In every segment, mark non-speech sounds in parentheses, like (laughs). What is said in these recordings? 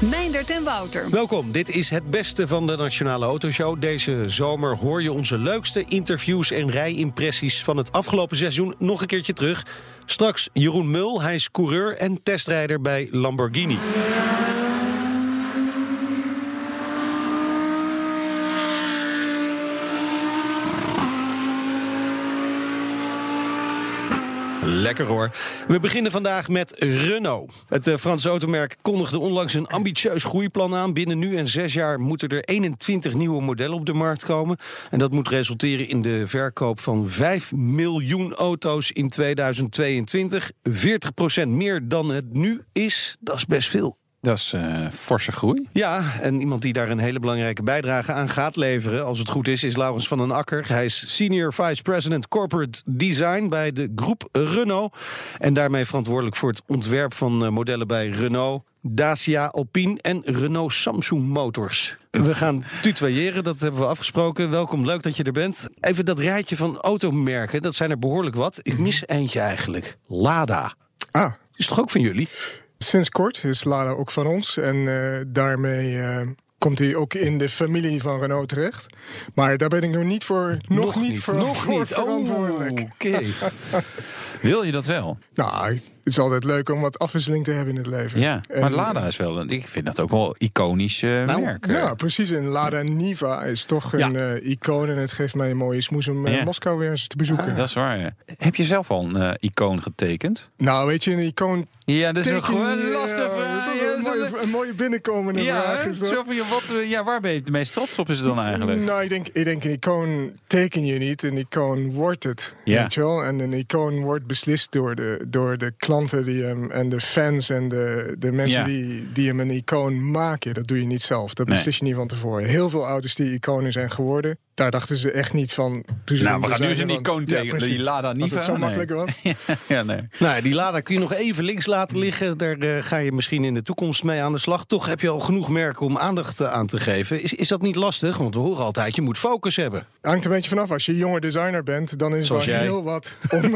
Meindert en Wouter. Welkom, dit is het beste van de Nationale Autoshow. Deze zomer hoor je onze leukste interviews en rijimpressies van het afgelopen seizoen nog een keertje terug. Straks Jeroen Mul, hij is coureur en testrijder bij Lamborghini. Lekker hoor. We beginnen vandaag met Renault. Het uh, Franse automerk kondigde onlangs een ambitieus groeiplan aan. Binnen nu en zes jaar moeten er 21 nieuwe modellen op de markt komen. En dat moet resulteren in de verkoop van 5 miljoen auto's in 2022. 40% meer dan het nu is. Dat is best veel. Dat is uh, forse groei. Ja, en iemand die daar een hele belangrijke bijdrage aan gaat leveren, als het goed is, is Laurens van den Akker. Hij is Senior Vice President Corporate Design bij de groep Renault. En daarmee verantwoordelijk voor het ontwerp van uh, modellen bij Renault, Dacia, Alpine en Renault Samsung Motors. We gaan tutoyeren, dat hebben we afgesproken. Welkom, leuk dat je er bent. Even dat rijtje van automerken, dat zijn er behoorlijk wat. Ik mis eentje eigenlijk. Lada. Ah. Is toch ook van jullie? Sinds kort is Lada ook van ons. En uh, daarmee uh, komt hij ook in de familie van Renault terecht. Maar daar ben ik nog niet voor, nog, nog niet, voor, nog voor niet. (laughs) verantwoordelijk. Oh, Oké. Okay. (laughs) Wil je dat wel? Nou, het is altijd leuk om wat afwisseling te hebben in het leven. Ja, maar en, Lada is wel, ik vind dat ook wel iconisch uh, nou, merk. Ja, precies. En Lada Niva is toch een uh, icoon. En het geeft mij een mooie smoes om ja. Moskou weer eens te bezoeken. Ah, dat is waar. Ja. Heb je zelf al een icoon getekend? Nou, weet je, een icoon ja, dat is een gewoon lastig een, mooie, een mooie binnenkomende ja, vraag. Is dat. Zo van, wat, ja, waar ben je het meest trots op is het dan eigenlijk? Nou, ik denk, ik denk een icoon teken je niet. Een icoon wordt het. Ja. Weet je wel? En een icoon wordt beslist door de, door de klanten die hem, en de fans en de, de mensen Ja. die, die hem een icoon maken. Dat doe je niet zelf. Dat Nee. beslis je niet van tevoren. Heel veel auto's die iconen zijn geworden, daar dachten ze echt niet van. Toen ze Nou, we gaan nu eens een van- icoon Ja, precies. Die Lada Niva. het zo Nee. makkelijk was. (laughs) ja, nee. Nou, die Lada kun je nog even links laten liggen. Daar eh, ga je misschien in de toekomst mee aan de slag. Toch heb je al genoeg merken om aandacht eh, aan te geven. Is, is dat niet lastig? Want we horen altijd, je moet focus hebben. Hangt een beetje vanaf. Als je jonge designer bent, dan is het wel heel wat om, (laughs)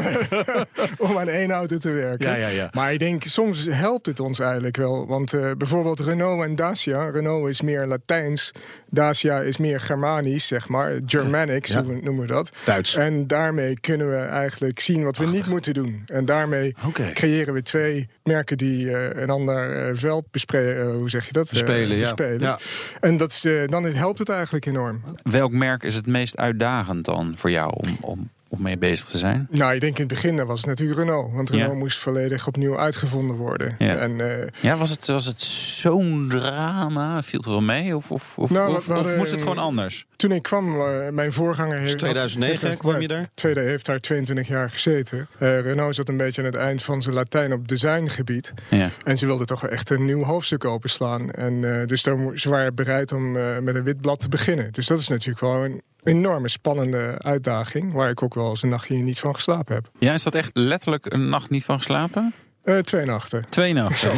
(laughs) om aan één auto te werken. Ja, ja, ja. Maar ik denk, soms helpt het ons eigenlijk wel. Want eh, bijvoorbeeld Renault en Dacia. Renault is meer Latijns. Dacia is meer Germanisch, zeg maar. Germanic, Ja. zo noemen we dat. Duits. En daarmee kunnen we eigenlijk zien wat we niet moeten doen. En daarmee creëren we twee merken die eh, een ander eh, veld bespreken. hoe zeg je dat? Eh, Bespelen, ja. bespelen. Ja. En dat is, eh, dan helpt het eigenlijk enorm. Welk merk is het meest uitdagend dan voor jou om, om, om mee bezig te zijn? Nou, ik denk in het begin dat was het natuurlijk Renault. Want Renault Ja. moest volledig opnieuw uitgevonden worden. Ja. En, eh, Ja, was het, was het zo'n drama? Viel het wel mee? Of, of, of, Nou, of, moest het gewoon anders? toen ik kwam, eh, mijn voorganger... heeft- 2009 heeft- kwam je daar? Tweede heeft daar 22 jaar gezeten. Eh, Renault zat een beetje aan het eind van zijn Latijn op designgebied. Ja. En ze wilden toch echt een nieuw hoofdstuk openslaan. En eh, dus daar, ze waren bereid om eh, met een wit blad te beginnen. Dus dat is natuurlijk wel een enorme spannende uitdaging... waar ik ook wel eens een nachtje niet van geslapen heb. ja, is dat echt letterlijk een nacht niet van geslapen? Eh, twee nachten. Twee nachten. (laughs)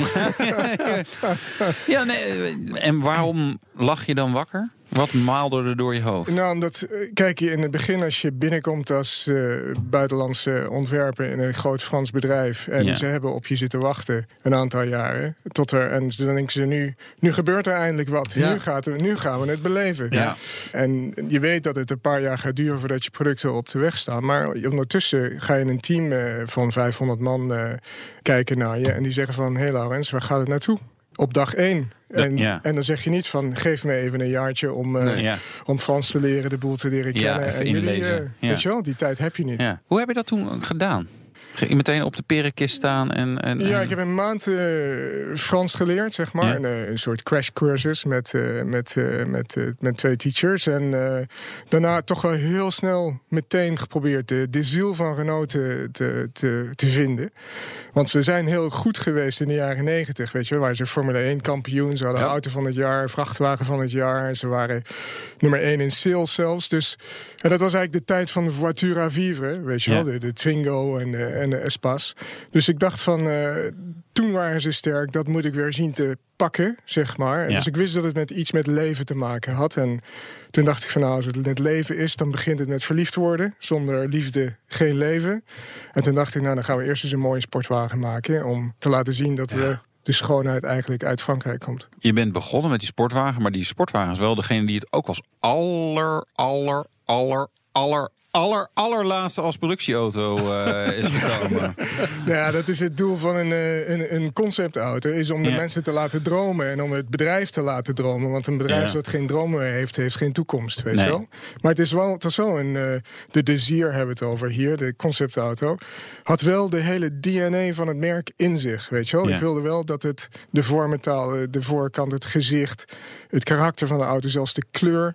ja, nee. En waarom lag je dan wakker? Wat maalde er door je hoofd? Nou, omdat, eh, kijk, in het begin als je binnenkomt als eh, buitenlandse ontwerper in een groot Frans bedrijf en Ja. ze hebben op je zitten wachten een aantal jaren, tot er, en dan denken ze nu, nu gebeurt er eindelijk wat, Ja. nu, gaat er, nu gaan we het beleven. Ja. En je weet dat het een paar jaar gaat duren voordat je producten op de weg staan, maar ondertussen ga je een team eh, van 500 man kijken naar je en die zeggen van, hé hey Laurens, waar gaat het naartoe? Op dag één. En, ja. en dan zeg je niet van geef me even een jaartje om, eh, Ja. om Frans te leren, de boel te leren Ja, even en inlezen. eh. Weet je wel, die tijd heb je niet. Hoe heb je dat toen gedaan? Meteen op de perenkist staan? En, en, Ja, ik heb een maand eh, Frans geleerd, zeg maar. Ja. Een, eh, een soort crash cursus met, eh, met, met, met twee teachers. En daarna toch wel heel snel meteen geprobeerd de, de ziel van Renault te, te, te, te vinden. Want ze zijn heel goed geweest in de jaren negentig, weet je. Waar ze Formule 1 kampioen, ze hadden Ja. auto van het jaar, vrachtwagen van het jaar. Ze waren nummer 1 in sales zelfs. Dus en dat was eigenlijk de tijd van de voiture à vivre, weet je Ja. wel. De, de Twingo en en de Espas. Dus ik dacht van, eh, toen waren ze sterk. Dat moet ik weer zien te pakken, zeg maar. Ja. Dus ik wist dat het met iets met leven te maken had. En toen dacht ik van, nou, als het met leven is... dan begint het met verliefd worden. Zonder liefde geen leven. En toen dacht ik, nou, dan gaan we eerst eens een mooie sportwagen maken... om te laten zien dat we de schoonheid eigenlijk uit Frankrijk komt. Je bent begonnen met die sportwagen, maar die sportwagen is wel degene die het ook als aller, aller, aller, aller, aller, allerlaatste als productieauto eh, is gekomen. (laughs) Ja, dat is het doel van een, eh, een, een conceptauto. Is om de Ja. mensen te laten dromen en om het bedrijf te laten dromen. Want een bedrijf Ja. dat geen dromen meer heeft, heeft geen toekomst. Weet Nee. je wel? Maar het is wel, het was wel een. eh, de Desir hebben we het over hier, de conceptauto. Had wel de hele DNA van het merk in zich. Weet je wel? Ja. Ik wilde wel dat het de vormetaal, de voorkant, het gezicht, het karakter van de auto, zelfs de kleur.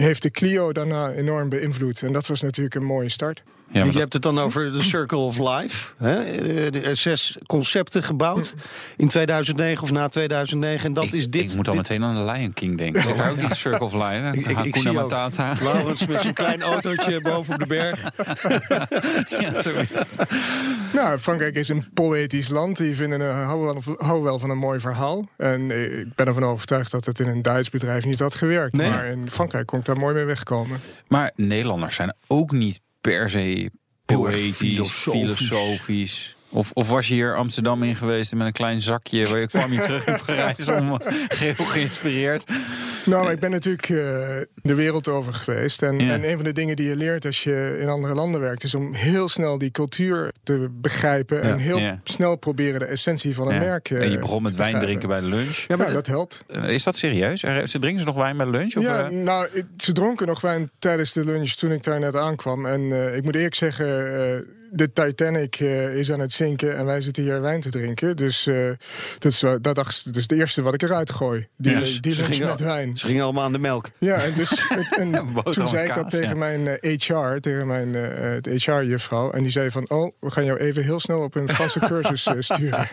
Heeft de Clio daarna enorm beïnvloed. En dat was natuurlijk een mooie start. Ja, je hebt het dan over de Circle of Life. Hè? Eh, De zes concepten gebouwd in 2009 of na 2009. En dat ik, is dit. ik moet dan dit- meteen aan de Lion King denken. Zit daar ook niet Circle of Life? Ik- ik- ik Hakuna Matata. Laurens met zijn klein autootje (laughs) boven op de berg. (laughs) Ja, zoiets. Nou, Frankrijk is een poëtisch land. Die vinden, een- houden, wel, houden wel van een mooi verhaal. En eh, ik ben ervan overtuigd dat het in een Duits bedrijf niet had gewerkt. Nee. Maar in Frankrijk kon ik daar mooi mee wegkomen. Maar Nederlanders zijn ook niet per se poëtisch, filosofisch. filosofisch. Of, of was je hier Amsterdam in geweest met een klein zakje... waar je kwam je terug in Parijs (laughs) om eh, geheel geïnspireerd? Nou, ik ben natuurlijk eh, de wereld over geweest. En, Ja. en een van de dingen die je leert als je in andere landen werkt... is om heel snel die cultuur te begrijpen. En heel Ja. snel proberen de essentie van een merk eh, en je begon met wijn drinken bij de lunch. Ja, maar dat helpt. Eh, Is dat serieus? Er- Ze drinken ze nog wijn bij de lunch? Of, ja, eh? nou, ze dronken nog wijn tijdens de lunch toen ik daar net aankwam. En eh, ik moet eerlijk zeggen, eh, de Titanic eh, is aan het zinken en wij zitten hier wijn te drinken. Dus eh, dat is dat dacht, dus het eerste wat ik eruit gooi. Die, Ja, die lunch met wijn. Ze gingen allemaal aan de melk. Ja, en, dus, en (laughs) toen zei ik dat kaas, tegen ja. mijn eh, HR, tegen mijn eh, HR-juffrouw. En die zei van, oh, we gaan jou even heel snel op een Franse (laughs) cursus eh, sturen.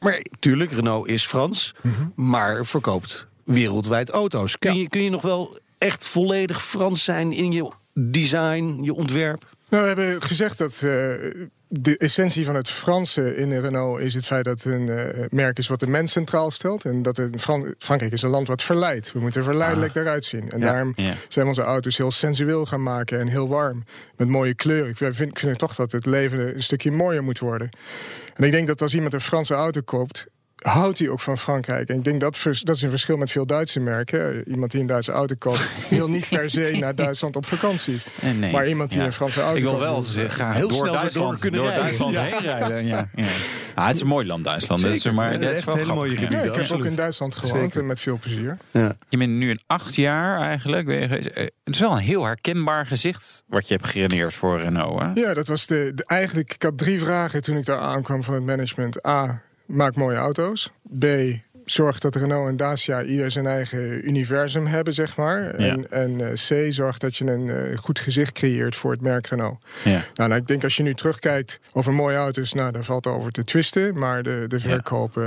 Maar tuurlijk, Renault is Frans, maar verkoopt wereldwijd auto's. Kun, Ja. je, kun je nog wel echt volledig Frans zijn in je design, je ontwerp? Nou, we hebben gezegd dat eh, de essentie van het Franse in Renault is het feit dat het een eh, merk is wat de mens centraal stelt. En dat het Fran- Frankrijk is een land wat verleidt. We moeten verleidelijk eruit zien. En Ja. daarom Ja. zijn we onze auto's heel sensueel gaan maken en heel warm. Met mooie kleuren. Ik vind, ik vind toch dat het leven een stukje mooier moet worden. En ik denk dat als iemand een Franse auto koopt. Houdt hij ook van Frankrijk? En ik denk dat vers- dat is een verschil met veel Duitse merken. Iemand die een Duitse auto koopt, (laughs) wil niet per se naar Duitsland op vakantie. Eh, nee. Maar iemand die Ja. een Franse auto Ik wil koopt, wel ze- graag Heel door snel Duitsland, kunnen door rijden. Duitsland Ja. heen rijden. Ja. Ja. Ah, het is een mooi land, Duitsland. Dat is, Zeker. maar dat is wel hele grappig, mooie gebieden. Ja, ik heb ook in Duitsland gewoond Zeker. en met veel plezier. Ja. Je bent nu in acht jaar eigenlijk. Eh, Het is wel een heel herkenbaar gezicht wat je hebt gereneerd voor Renault. Hè? Ja, dat was de, de- eigenlijk. Ik had drie vragen toen ik daar aankwam van het management. A. Maak mooie auto's. B. Zorg dat Renault en Dacia ieder zijn eigen universum hebben, zeg maar. Ja. En, en eh, C. Zorg dat je een eh, goed gezicht creëert voor het merk Renault. Ja. Nou, nou, ik denk als je nu terugkijkt over mooie auto's, nou, daar valt over te twisten. Maar de, de verkoop eh,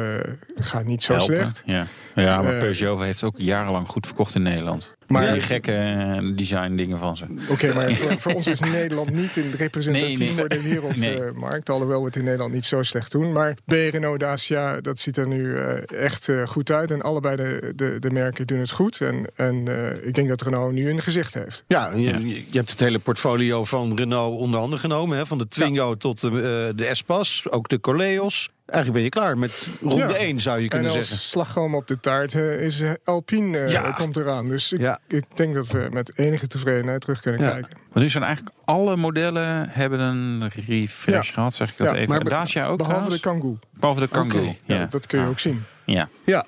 gaat niet zo Helpen. slecht. Ja. ja, maar Peugeot heeft ook jarenlang goed verkocht in Nederland. Maar- die gekke eh, design dingen van ze. Oké, maar voor, voor ons is (laughs) Nederland niet een representatief Nee, nee. voor de wereldmarkt. alhoewel we het in Nederland niet zo slecht doen. Maar B, Renault, Dacia, dat ziet er nu eh, echt eh, goed uit. En allebei de, de, de merken doen het goed. En, en eh, ik denk dat Renault nu een gezicht heeft. Ja, je, hebt het hele portfolio van Renault onder handen genomen. Hè? Van de Twingo tot de, eh, de Espas, ook de Coleos. Eigenlijk ben je klaar met ronde Ja. 1, zou je kunnen en als zeggen. slagroom op de taart eh, is eh, Alpine Ja. komt eraan. Dus ik, Ja. ik denk dat we met enige tevredenheid terug kunnen kijken. Maar nu zijn eigenlijk alle modellen hebben een refresh Ja. gehad, zeg ik dat Ja, even. maar Dacia ook Behalve de? Kangoo. Behalve de Kangoo. Ja, Ja. dat kun je Ah. ook zien. Ja. Ja.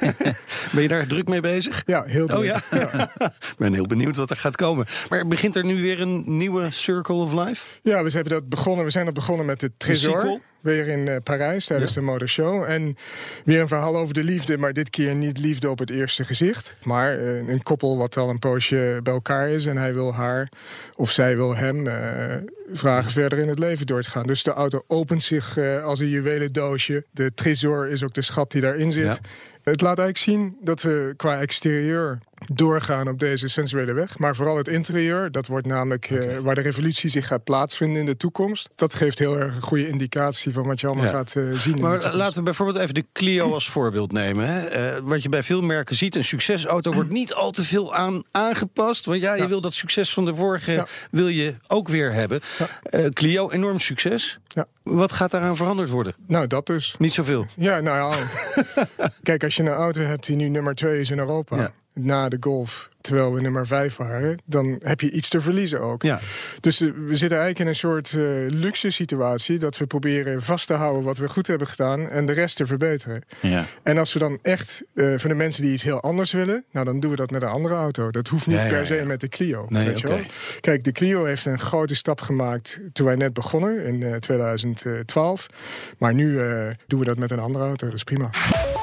(laughs) ben je daar druk mee bezig? Ja, heel druk. Oh ja? (laughs) Ik ben heel benieuwd wat er gaat komen. Maar begint er nu weer een nieuwe Circle of Life? Ja, we, hebben dat begonnen, we zijn dat begonnen met de? Tresor. Weer in eh, Parijs tijdens de motorshow. En weer een verhaal over de liefde, maar dit keer niet liefde op het eerste gezicht. Maar eh, een koppel wat al een poosje bij elkaar is. En hij wil haar, of zij wil hem, eh, vragen verder in het leven door te gaan. Dus de auto opent zich eh, als een juwelendoosje. De Tresor is ook de schat die daarin zit. Ja. Het laat eigenlijk zien dat we qua exterieur doorgaan op deze sensuele weg. Maar vooral het interieur, dat wordt namelijk eh, waar de revolutie zich gaat plaatsvinden in de toekomst. Dat geeft heel erg een goede indicatie van wat je allemaal Ja. gaat eh, zien. Maar laten we bijvoorbeeld even de Clio als voorbeeld nemen. Hè? Eh, wat je bij veel merken ziet, een succesauto wordt niet al te veel aan aangepast. Want ja, je Ja. wil dat succes van de vorige Ja. wil je ook weer hebben. Clio, enorm succes. Ja. Wat gaat daaraan veranderd worden? Nou, dat dus. Niet zoveel. Ja, nou ja. (laughs) Kijk, als je een auto hebt die nu nummer 2 is in Europa, Ja. Na de Golf, terwijl we nummer 5 waren, dan heb je iets te verliezen ook. Ja. Dus eh, we zitten eigenlijk in een soort eh, luxe situatie dat we proberen vast te houden wat we goed hebben gedaan en de rest te verbeteren. Ja. En als we dan echt, eh voor de mensen die iets heel anders willen, nou dan doen we dat met een andere auto. Dat hoeft niet Ja, per se met de Clio. Nee, weet je wel? Kijk, de Clio heeft een grote stap gemaakt toen wij net begonnen in eh, 2012. Maar nu doen we dat met een andere auto. Dat is prima.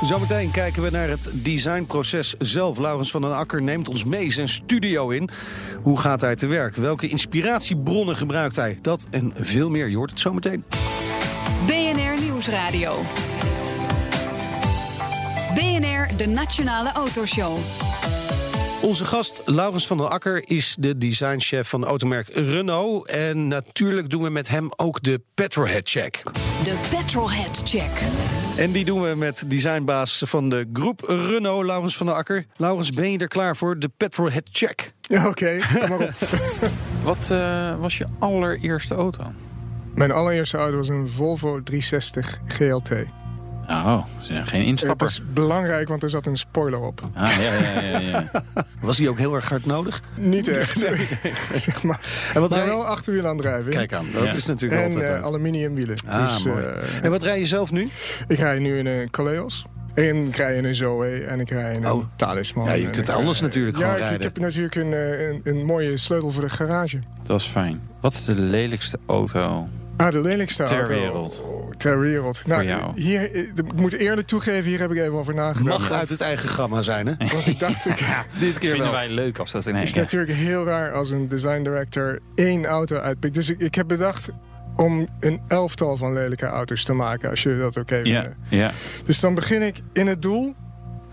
Zometeen kijken we naar het designproces zelf. Laurens van den Akker neemt ons mee zijn studio in. Hoe gaat hij te werk? Welke inspiratiebronnen gebruikt hij? Dat en veel meer. Je hoort het zometeen. BNR Nieuwsradio. BNR, de Nationale Autoshow. Onze gast Laurens van den Akker is de designchef van automerk Renault. En natuurlijk doen we met hem ook de Petrolhead Check. De Petrolhead Check. En die doen we met designbaas van de groep Renault, Laurens van den Akker. Laurens, ben je er klaar voor? De Petrolhead Check. Ja, oké. Op. (laughs) Wat eh, was je allereerste auto? Mijn allereerste auto was een Volvo 360 GLT. Oh, geen Dat instapper. is belangrijk, want er zat een spoiler op. Ah, ja, ja, ja, ja. (laughs) Was die ook heel erg hard nodig? Niet echt, (laughs) zeg maar. En wat Maar rij- wel achterwielaandrijving. Kijk aan, dat Ja. is natuurlijk En altijd... eh, leuk. aluminium wielen. Ah, dus, mooi. eh, En wat rij je zelf nu? ik rij nu in een Coleos. En ik rij in een Zoe en ik rij in een Oh. Talisman. Ja, je En kunt ik alles rij- natuurlijk ja, gewoon ik- ik, rijden. heb natuurlijk een, eh, een, een mooie sleutel voor de garage. Dat is fijn. Wat is de lelijkste auto? Ah, de lelijkste Ter auto. wereld. Oh, ter wereld. Nou, jou. Hier, eh, ik moet eerlijk toegeven, hier heb ik even over nagedacht. Mag uit het eigen gamma zijn, hè? (laughs) Want ik dacht, ik, (laughs) Dit keer Vinden wel. wij leuk als dat in Het één is keer. natuurlijk heel raar als een design director één auto uitpikt. Dus ik, ik heb bedacht om een elftal van lelijke auto's te maken, als jullie dat oké Ja, vinden. ja. Dus dan begin ik in het doel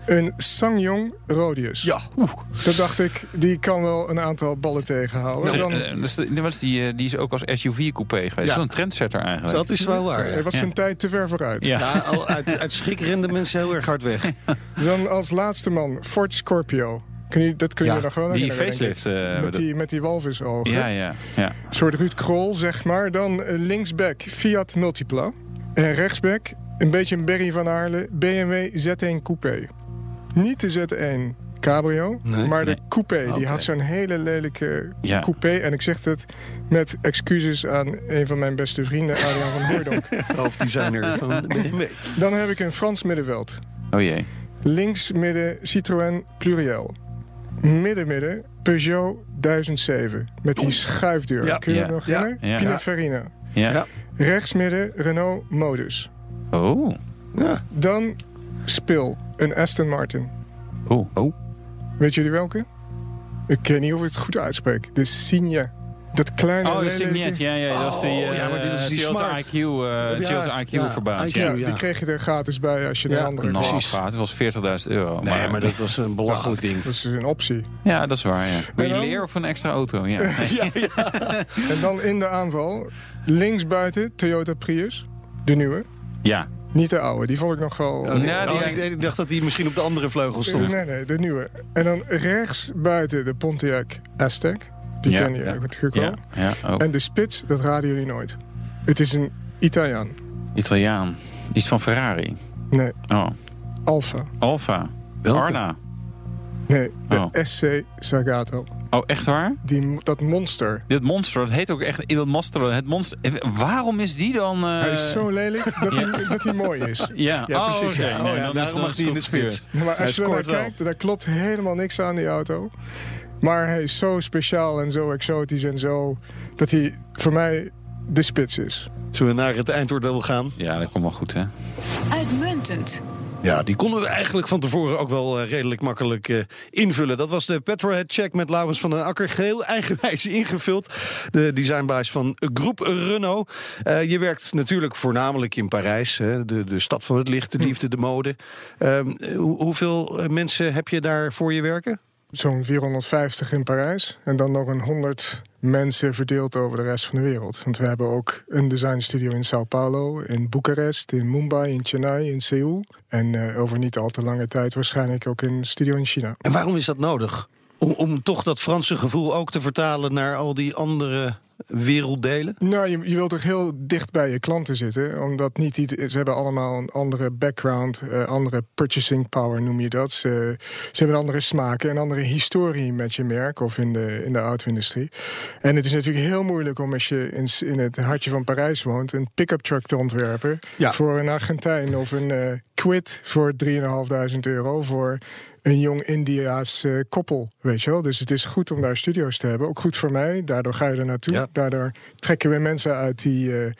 een Sangyong Rodius. Ja, oeh. Dat dacht ik, die kan wel een aantal ballen tegenhouden. Dan, eh, de- wat is die, eh, die is ook als SUV-coupé geweest. Dat is een trendsetter eigenlijk. dat is wel waar. er was Ja. zijn tijd te ver vooruit. Ja. Ja, al uit, uit schrik renden mensen heel erg hard weg. (laughs) Dan als laatste man Ford Scorpio. Kun je, dat kun je Ja, nog wel Die facelift. eh, Met die, met die walvisogen. ja, ja, ja. Een soort Ruud Krol, zeg maar. Dan linksback Fiat Multipla. En rechtsback, een beetje een Berry van Aarle, BMW Z1 Coupé. Niet de Z1 Cabrio, Nee, maar nee. de Coupé. Die had zo'n hele lelijke Ja. Coupé. En ik zeg het met excuses aan een van mijn beste vrienden, Adriaan van Hooydonk. (laughs) Hoofddesigner van de. (laughs) Dan heb ik een Frans middenveld. Oh jee. Links midden Citroën Pluriel. Midden midden Peugeot 1007. Met die schuifdeur. Ja. Kun je Ja. nog Ja. Pininfarina. Ja. Ja. Rechts midden Renault Modus. Oh. Ja. Dan spil een Aston Martin. Oh. Oh. Weet jullie welke? Ik weet niet of ik het goed uitspreek. De Signa. Dat kleine Oh, de Signet. Ja, ja, dat is die, Oh, eh ja, maar dit is die Toyota smart. IQ, eh Of ja, Toyota IQ ja, verbaasd. IQ. Ja. Ja, ja. die kreeg je er gratis bij als je Ja, de andere Nou, koos. gaat. Het was 40.000 euro. Nee, maar dat was een belachelijk ding. Dat is een optie. Ja, dat is waar, ja. Wil je leer of een extra auto? Ja. (laughs) Nee. En dan in de aanval, links buiten Toyota Prius. De nieuwe. ja. Niet de oude, die vond ik nog wel... Oh, nee. Die- Oh, ik, ik dacht dat hij misschien op de andere vleugel stond. Nee, nee, de nieuwe. En dan rechts buiten de Pontiac Aztek. Die Ja, ken je ja. natuurlijk wel. Ja, ja oh. En de spits, dat raden jullie nooit. Het is een Italiaan. Italiaan. Iets van Ferrari. Nee, Oh. Alfa. Alfa. Arna. Nee, de Oh. SC Zagato. Oh, echt waar? Die, dat monster. Dit monster, dat heet ook echt Il Monster. Het monster. Waarom is die dan... eh, Hij is zo lelijk dat, hij, dat hij mooi is. (laughs) Ja, Ja, oh, precies, ja. Nee, Oh, ja, dan daarom mag hij in de spits. Maar Hij als je er naar kijkt, daar klopt helemaal niks aan die auto. Maar hij is zo speciaal en zo exotisch en zo... dat hij voor mij de spits is. Zullen we naar het eindoordeel gaan? Ja, dat komt wel goed, hè? Uitmuntend. Ja, die konden we eigenlijk van tevoren ook wel eh, redelijk makkelijk eh, invullen. Dat was de Petrolhead Check met Laurens van den Akker. Geheel eigenwijs (laughs) ingevuld. De designbaas van Groep Renault. Eh, je werkt natuurlijk voornamelijk in Parijs. Hè, de, de stad van het licht, de liefde, de mode. Ehm, hoe- hoeveel mensen heb je daar voor je werken? Zo'n 450 in Parijs. En dan nog een 100 mensen verdeeld over de rest van de wereld. Want we hebben ook een designstudio in Sao Paulo, in Boekarest, in Mumbai, in Chennai, in Seoul. En eh, over niet al te lange tijd waarschijnlijk ook een studio in China. En waarom is dat nodig? Om, om toch dat Franse gevoel ook te vertalen naar al die andere werelddelen? Nou, je, je wilt toch heel dicht bij je klanten zitten. Omdat niet ieder- ze hebben allemaal een andere background, eh, andere purchasing power noem je dat. Ze, ze hebben een andere smaken, een andere historie met je merk of in de, in de auto-industrie. En het is natuurlijk heel moeilijk om als je in, in het hartje van Parijs woont, een pick-up truck te ontwerpen Ja. voor een Argentijn of een eh quid voor 3.500 euro voor een jong Indiaas eh, koppel, weet je wel. Dus het is goed om daar studio's te hebben. Ook goed voor mij. Daardoor ga je er naartoe. Ja. Daardoor trekken we mensen uit die eh,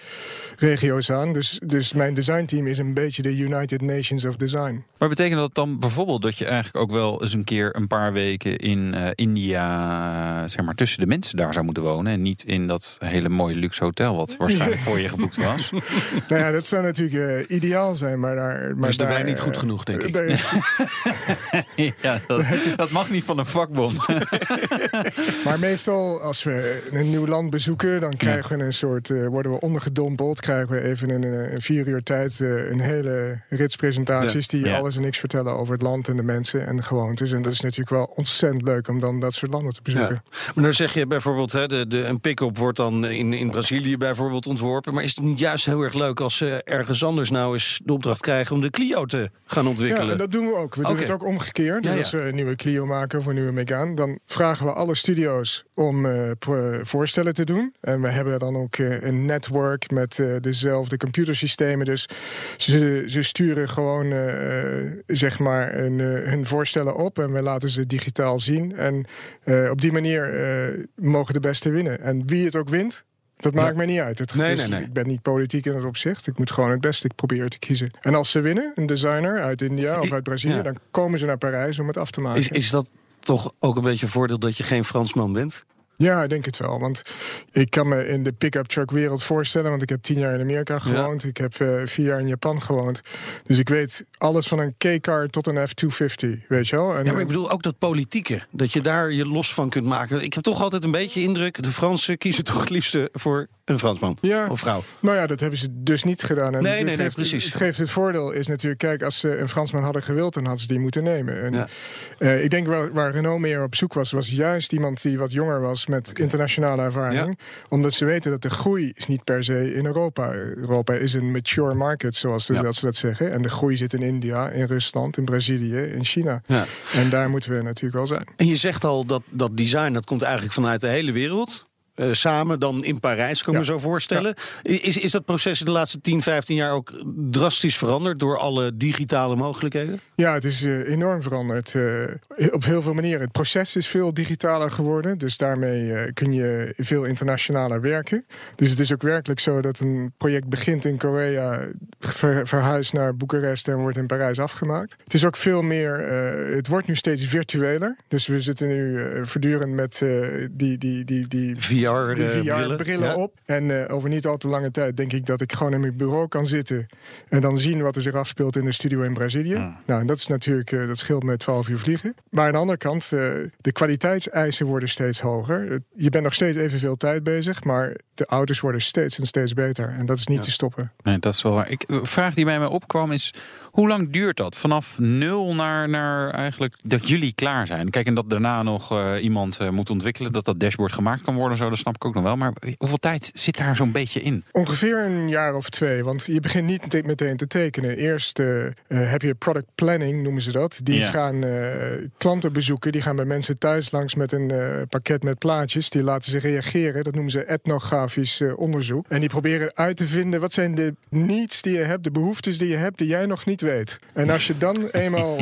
regio's aan. Dus, dus mijn designteam is een beetje de United Nations of Design. Maar betekent dat dan bijvoorbeeld dat je eigenlijk ook wel eens een keer een paar weken in eh, India, zeg maar, tussen de mensen daar zou moeten wonen. En niet in dat hele mooie luxe hotel wat (laughs) waarschijnlijk voor je geboekt was. (laughs) nou ja, dat zou natuurlijk ideaal zijn, maar daar... Maar is de daar, wijn niet goed genoeg, denk ik. daar is- (laughs) (laughs) ja, dat, dat mag niet van een vakbond. (laughs) maar meestal, als we een nieuw land bezoeken... dan krijgen we een soort, eh, worden we ondergedompeld. Krijgen we even in een, vier uur tijd eh, een hele rits presentaties... die Ja. alles en niks vertellen over het land en de mensen en de gewoontes. En dat is natuurlijk wel ontzettend leuk om dan dat soort landen te bezoeken. Ja. Maar dan zeg je bijvoorbeeld, hè, de, de, een pick-up wordt dan in, in Brazilië bijvoorbeeld ontworpen. Maar is het niet juist heel erg leuk als ze ergens anders nou eens de opdracht krijgen om de Clio te gaan ontwikkelen? Ja, en dat doen we ook. We doen het ook omgekeerd. Dus ja. als we een nieuwe Clio maken of een nieuwe Megane... dan vragen we alle studio's om eh, voorstellen te doen. En we hebben dan ook eh, een network met eh, dezelfde computersystemen. Dus ze, ze sturen gewoon zeg maar een, hun voorstellen op... en we laten ze digitaal zien. En op die manier mogen de beste winnen. En wie het ook wint... Dat maakt mij niet uit. Het, Nee, nee, nee. Ik ben niet politiek in dat opzicht. Ik moet gewoon het beste ik probeer te kiezen. En als ze winnen, een designer uit India of uit Brazilië, dan komen ze naar Parijs om het af te maken. Is, is dat toch ook een beetje een voordeel dat je geen Fransman bent? Ja, ik denk het wel. Want ik kan me in de pick-up truck wereld voorstellen. Want ik heb tien jaar in Amerika gewoond. Ik heb eh, vier jaar in Japan gewoond. Dus ik weet alles van een K-car tot een F-250. Weet je wel? En, Ja, maar ik bedoel ook dat politieke. Dat je daar je los van kunt maken. Ik heb toch altijd een beetje indruk. De Fransen kiezen toch het liefste voor een Fransman. Ja. Of vrouw. Nou ja, dat hebben ze dus niet gedaan. En Nee, het nee, nee, geeft- precies. Het geeft het voordeel is natuurlijk, kijk, als ze een Fransman hadden gewild, dan hadden ze die moeten nemen. En, Ja. eh, ik denk waar, waar Renault meer op zoek was, was juist iemand die wat jonger was met internationale ervaring. Omdat ze weten dat de groei is niet per se in Europa. Europa is een mature market, zoals de- Ja. dat ze dat zeggen. En de groei zit in India, in Rusland, in Brazilië, in China. Ja. En daar moeten we natuurlijk wel zijn. En je zegt al dat dat design dat komt eigenlijk vanuit de hele wereld. Eh, samen dan in Parijs, kan ik Ja. me zo voorstellen. Is, is dat proces in de laatste 10, 15 jaar ook drastisch veranderd door alle digitale mogelijkheden? Ja, het is eh, enorm veranderd. eh, op heel veel manieren. Het proces is veel digitaler geworden. Dus daarmee kun je veel internationaler werken. Dus het is ook werkelijk zo dat een project begint in Korea, ver- verhuist naar Boekarest en wordt in Parijs afgemaakt. Het is ook veel meer. het wordt nu steeds virtueler. Dus we zitten nu voortdurend met eh, die, die, die, die VR, die eh, VR-brillen brillen. Ja. op. En eh, over niet al te lange tijd denk ik dat ik gewoon in mijn bureau kan zitten. En dan zien wat er zich afspeelt in de studio in Brazilië. Nou, en dat is natuurlijk, eh, dat scheelt met 12 uur vliegen. Maar aan de andere kant, eh, de kwaliteitseisen worden steeds hoger. Je bent nog steeds evenveel tijd bezig, maar de auto's worden steeds en steeds beter. En dat is niet te stoppen. Nee, dat is wel waar. Ik, een vraag die bij mij opkwam is... hoe lang duurt dat? Vanaf nul naar, naar eigenlijk dat jullie klaar zijn? Kijk, en dat daarna nog iemand moet ontwikkelen... dat dat dashboard gemaakt kan worden... Zo, dat snap ik ook nog wel. Maar hoeveel tijd zit daar zo'n beetje in? Ongeveer een jaar of twee, want je begint niet te- meteen te tekenen. Eerst eh, eh, heb je product planning, noemen ze dat. Die Ja. gaan eh, klanten bezoeken, die gaan bij mensen thuis langs met een pakket met plaatjes. Die laten ze reageren, dat noemen ze etnografisch onderzoek. En die proberen uit te vinden, wat zijn de needs die je hebt, de behoeftes die je hebt, die jij nog niet weet. En als je dan (laughs) eenmaal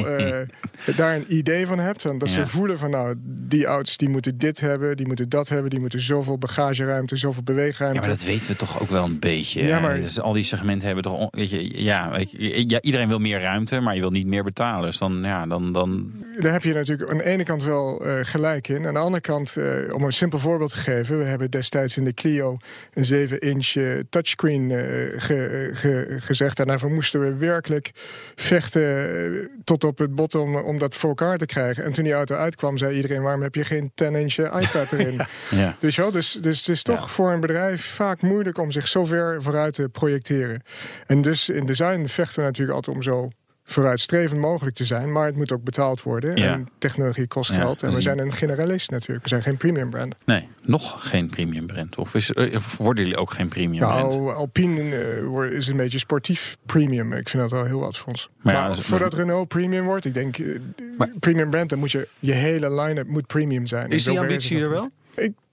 daar een idee van hebt, dan dat Ja. ze voelen van nou, die auto's die moeten dit hebben, die moeten dat hebben, die moeten zoveel bagageruimte, zoveel beweegruimte. Ja, maar dat weten we toch ook wel een beetje. Ja, maar- Dus al die segmenten hebben toch... Weet je, ja, je, iedereen wil meer ruimte, maar je wil niet meer betalen. Dus dan, ja, dan, dan Daar heb je natuurlijk aan de ene kant wel eh, gelijk in. Aan de andere kant, eh, om een simpel voorbeeld te geven... we hebben destijds in de Clio een 7-inch eh, touchscreen eh, ge- ge- gezegd. En daarvoor moesten we werkelijk vechten tot op het bot om, om dat voor elkaar te krijgen. En toen die auto uitkwam, zei iedereen... waarom heb je geen 10-inch iPad (laughs) erin? ja. Dus, wel, dus, dus het is toch Ja. voor een bedrijf vaak moeilijk om zich zo ver vooruit te projecteren. En dus in design vechten we natuurlijk altijd om zo vooruitstrevend mogelijk te zijn. Maar het moet ook betaald worden. Ja. En technologie kost Ja, geld. En we zijn een generalist natuurlijk. We zijn geen premium brand. Nee, nog geen premium brand. Of, is, eh, of worden jullie ook geen premium brand? Nou, Alpine eh, wordt- is een beetje sportief premium. Ik vind dat wel heel wat voor ons. Maar Maar, ja, dus- voordat Renault premium wordt, ik denk eh, Maar- premium brand, dan moet je je hele line-up moet premium zijn. Is die ambitie er wel?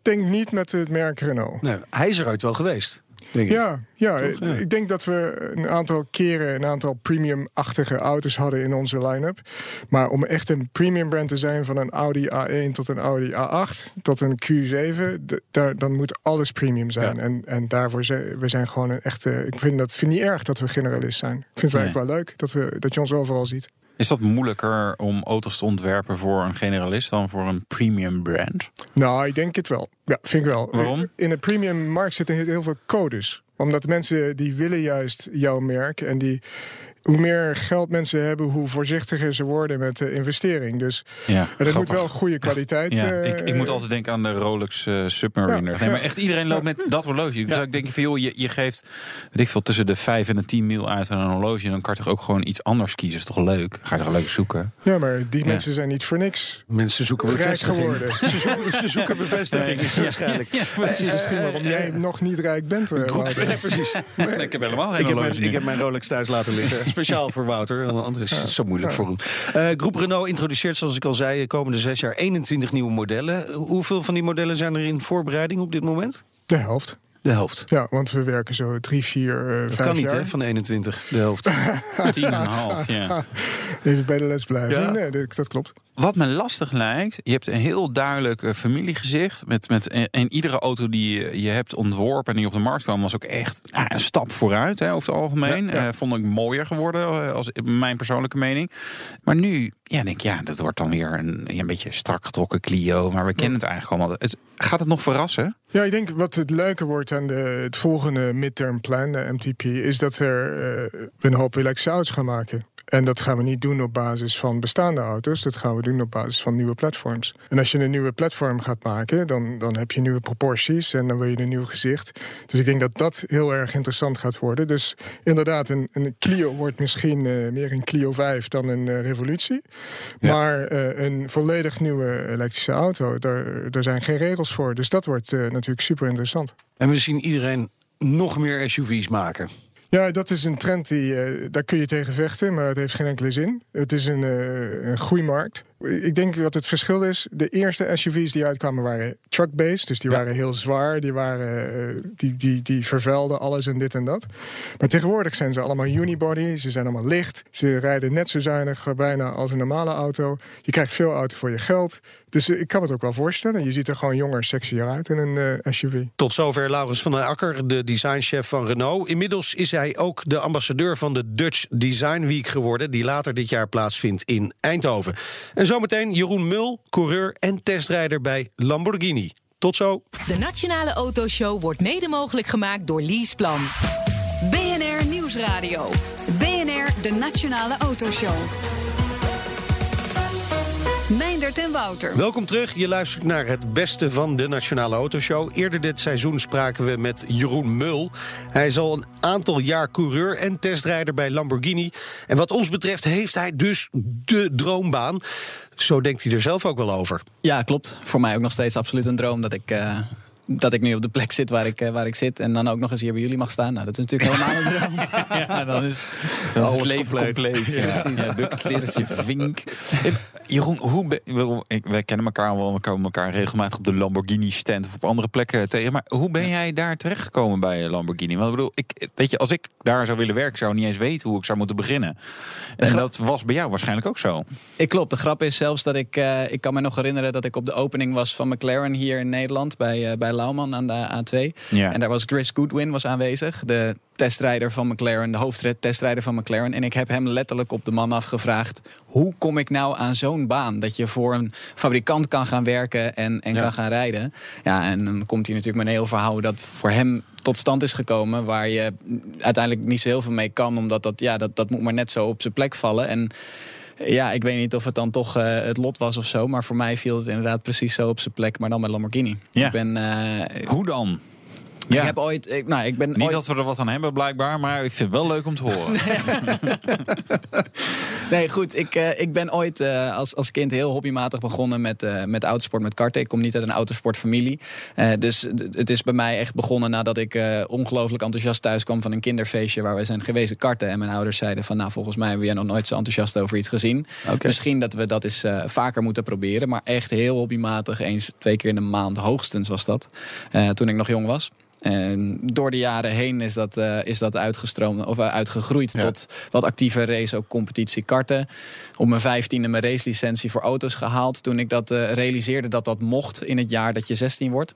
Denk niet met het merk Renault. Nou, hij is er ooit wel geweest. Denk ik. Ja, ja, Toch? Ja. ik denk dat we een aantal keren een aantal premium-achtige auto's hadden in onze line-up. Maar om echt een premium brand te zijn van een Audi A1 tot een Audi A8 tot een Q7, d- daar, dan moet alles premium zijn. Ja. En, en daarvoor zijn we zijn gewoon een echte. Ik vind dat vind niet erg dat we generalist zijn. Ik vind het Nee. eigenlijk wel leuk dat, we, dat je ons overal ziet. Is dat moeilijker om auto's te ontwerpen voor een generalist dan voor een premium brand? Nou, ik denk het wel. Ja, vind ik wel. Waarom? In de premium markt zitten heel- veel codes. Omdat mensen die willen juist jouw merk. En die, hoe meer geld mensen hebben, hoe voorzichtiger ze worden met de investering. Dus Ja, dat moet wel goede kwaliteit. Ja, eh, ik, ik moet altijd denken aan de Rolex eh, Submariner. Ja, nee, maar (laughs) echt iedereen loopt met dat horloge. Dus zou ik denk van, joh, je, je geeft weet ik veel, tussen de 5 en de 10 mil uit aan een horloge. En dan kan je toch ook gewoon iets anders kiezen. Is toch leuk? Ga je toch leuk zoeken? Ja, maar die Ja. mensen zijn niet voor niks Mensen zoeken rijk bevestiging. geworden. (laughs) Ze zoeken, ze zoeken bevestiging, waarschijnlijk. Ja, Dat is misschien waarom jij nog niet rijk bent. eh, (laughs) precies. ik heb helemaal geen Ik heb, horloge mijn, ik heb mijn Rolex thuis laten liggen. Speciaal voor Wouter. want Anders is het zo moeilijk voor hem. Eh, Groep Renault introduceert, zoals ik al zei, de komende zes jaar 21 nieuwe modellen. Hoeveel van die modellen zijn er in voorbereiding op dit moment? De helft. De helft. Ja, want we werken zo drie, vier, eh Dat vijf kan niet, jaar. hè, van de 21, de helft. (laughs) Tien en een half, ja. Even bij de les blijven. Ja. Nee, dat, dat klopt. Wat me lastig lijkt, je hebt een heel duidelijk eh, familiegezicht. Met, met, en, en iedere auto die je, je hebt ontworpen en die op de markt kwam, was ook echt nou, een stap vooruit hè, over het algemeen. Ja, ja. Eh, vond ik mooier geworden, eh, als mijn persoonlijke mening. Maar nu, ja, denk ik, ja, dat wordt dan weer een, een beetje strak getrokken Clio. Maar we kennen het eigenlijk allemaal. Het, gaat het nog verrassen? Ja, ik denk wat het leuke wordt aan de, het volgende midterm plan, de MTP, is dat er, we een hoop auto's gaan maken. En dat gaan we niet doen op basis van bestaande auto's. Dat gaan we doen op basis van nieuwe platforms. En als je een nieuwe platform gaat maken, dan, dan heb je nieuwe proporties en dan wil je een nieuw gezicht. Dus ik denk dat dat heel erg interessant gaat worden. Dus inderdaad, een, een Clio wordt misschien eh, meer een Clio 5 dan een eh, Revolutie. Ja. Maar eh, een volledig nieuwe elektrische auto, daar, daar zijn geen regels voor. Dus dat wordt natuurlijk super interessant. En we zien iedereen nog meer SUV's maken. Ja, dat is een trend die eh, daar kun je tegen vechten, maar het heeft geen enkele zin. Het is een, eh, een groeimarkt. Ik denk dat het verschil is. De eerste SUV's die uitkwamen waren truck-based, dus die Ja. waren heel zwaar, die, waren, eh, die, die, die vervuilden alles en dit en dat. Maar tegenwoordig zijn ze allemaal unibody, ze zijn allemaal licht, ze rijden net zo zuinig bijna als een normale auto. Je krijgt veel auto voor je geld. Dus eh, ik kan me het ook wel voorstellen. Je ziet er gewoon jonger, sexier uit in een eh, SUV. Tot zover Laurens van der Akker, de designchef van Renault. Inmiddels is hij ook de ambassadeur van de Dutch Design Week geworden... die later dit jaar plaatsvindt in Eindhoven. En zometeen Jeroen Mul, coureur en testrijder bij Lamborghini. Tot zo. De Nationale Autoshow wordt mede mogelijk gemaakt door Leaseplan. BNR Nieuwsradio. BNR, de Nationale Autoshow. Meindert en Wouter. Welkom terug. Je luistert naar het beste van de Nationale Autoshow. Eerder dit seizoen spraken we met Jeroen Mul. Hij is al een aantal jaar coureur en testrijder bij Lamborghini. En wat ons betreft heeft hij dus de droombaan. Zo denkt hij er zelf ook wel over. Ja, klopt. Voor mij ook nog steeds absoluut een droom dat ik eh, dat ik nu op de plek zit waar ik, eh, waar ik zit. En dan ook nog eens hier bij jullie mag staan. Nou, dat is natuurlijk helemaal een droom. (laughs) Ja, dan is, (laughs) dan is Alles het leven compleet. compleet. ja. Precies. Ja, (laughs) je vink. Jeroen, hoe ik, wij kennen elkaar wel, we komen elkaar regelmatig op de Lamborghini stand of op andere plekken tegen. Maar hoe ben jij daar terechtgekomen bij Lamborghini? Want ik bedoel, ik, weet je, als ik daar zou willen werken, zou ik niet eens weten hoe ik zou moeten beginnen. En grap- dat was bij jou waarschijnlijk ook zo. Ik klopt. De grap is zelfs dat ik... eh, ik kan me nog herinneren dat ik op de opening was van McLaren hier in Nederland. Bij, eh, bij Lauman aan de A2. Ja. En daar was Chris Goodwin was aanwezig. De testrijder van McLaren. De hoofdtestrijder van McLaren. En ik heb hem letterlijk op de man afgevraagd. Hoe kom ik nou aan zo'n baan? Dat je voor een fabrikant kan gaan werken en, en Ja. kan gaan rijden. Ja, en dan komt hij natuurlijk met een heel verhaal dat voor hem tot stand is gekomen. Waar je uiteindelijk niet zo heel veel mee kan. Omdat dat, ja, dat, dat moet maar net zo op zijn plek vallen. En ja, ik weet niet of het dan toch eh, het lot was of zo. Maar voor mij viel het inderdaad precies zo op zijn plek. Maar dan met Lamborghini. Ja. Ik ben... eh, Hoe dan? Ik heb ooit... Ik, nou, ik ben Niet ooit, dat we er wat aan hebben blijkbaar, maar ik vind het wel leuk om te horen. (laughs) Nee, goed. Ik, eh, ik ben ooit eh, als, als kind heel hobbymatig begonnen met, eh, met autosport, met karten. Ik kom niet uit een autosportfamilie. Eh, dus het is bij mij echt begonnen nadat ik eh, ongelooflijk enthousiast thuis kwam van een kinderfeestje waar we zijn geweest karten. En mijn ouders zeiden van nou, volgens mij heb jij nog nooit zo enthousiast over iets gezien. Misschien dat we dat eens eh, vaker moeten proberen. Maar echt heel hobbymatig, eens twee keer in de maand hoogstens was dat. eh, toen ik nog jong was. En door de jaren heen is dat, eh, is dat uitgestroomd of eh, uitgegroeid Ja. tot wat actieve race, ook competitie karten. Op mijn vijftiende mijn racelicentie voor auto's gehaald. Toen ik dat eh, realiseerde dat dat mocht in het jaar dat je 16 wordt.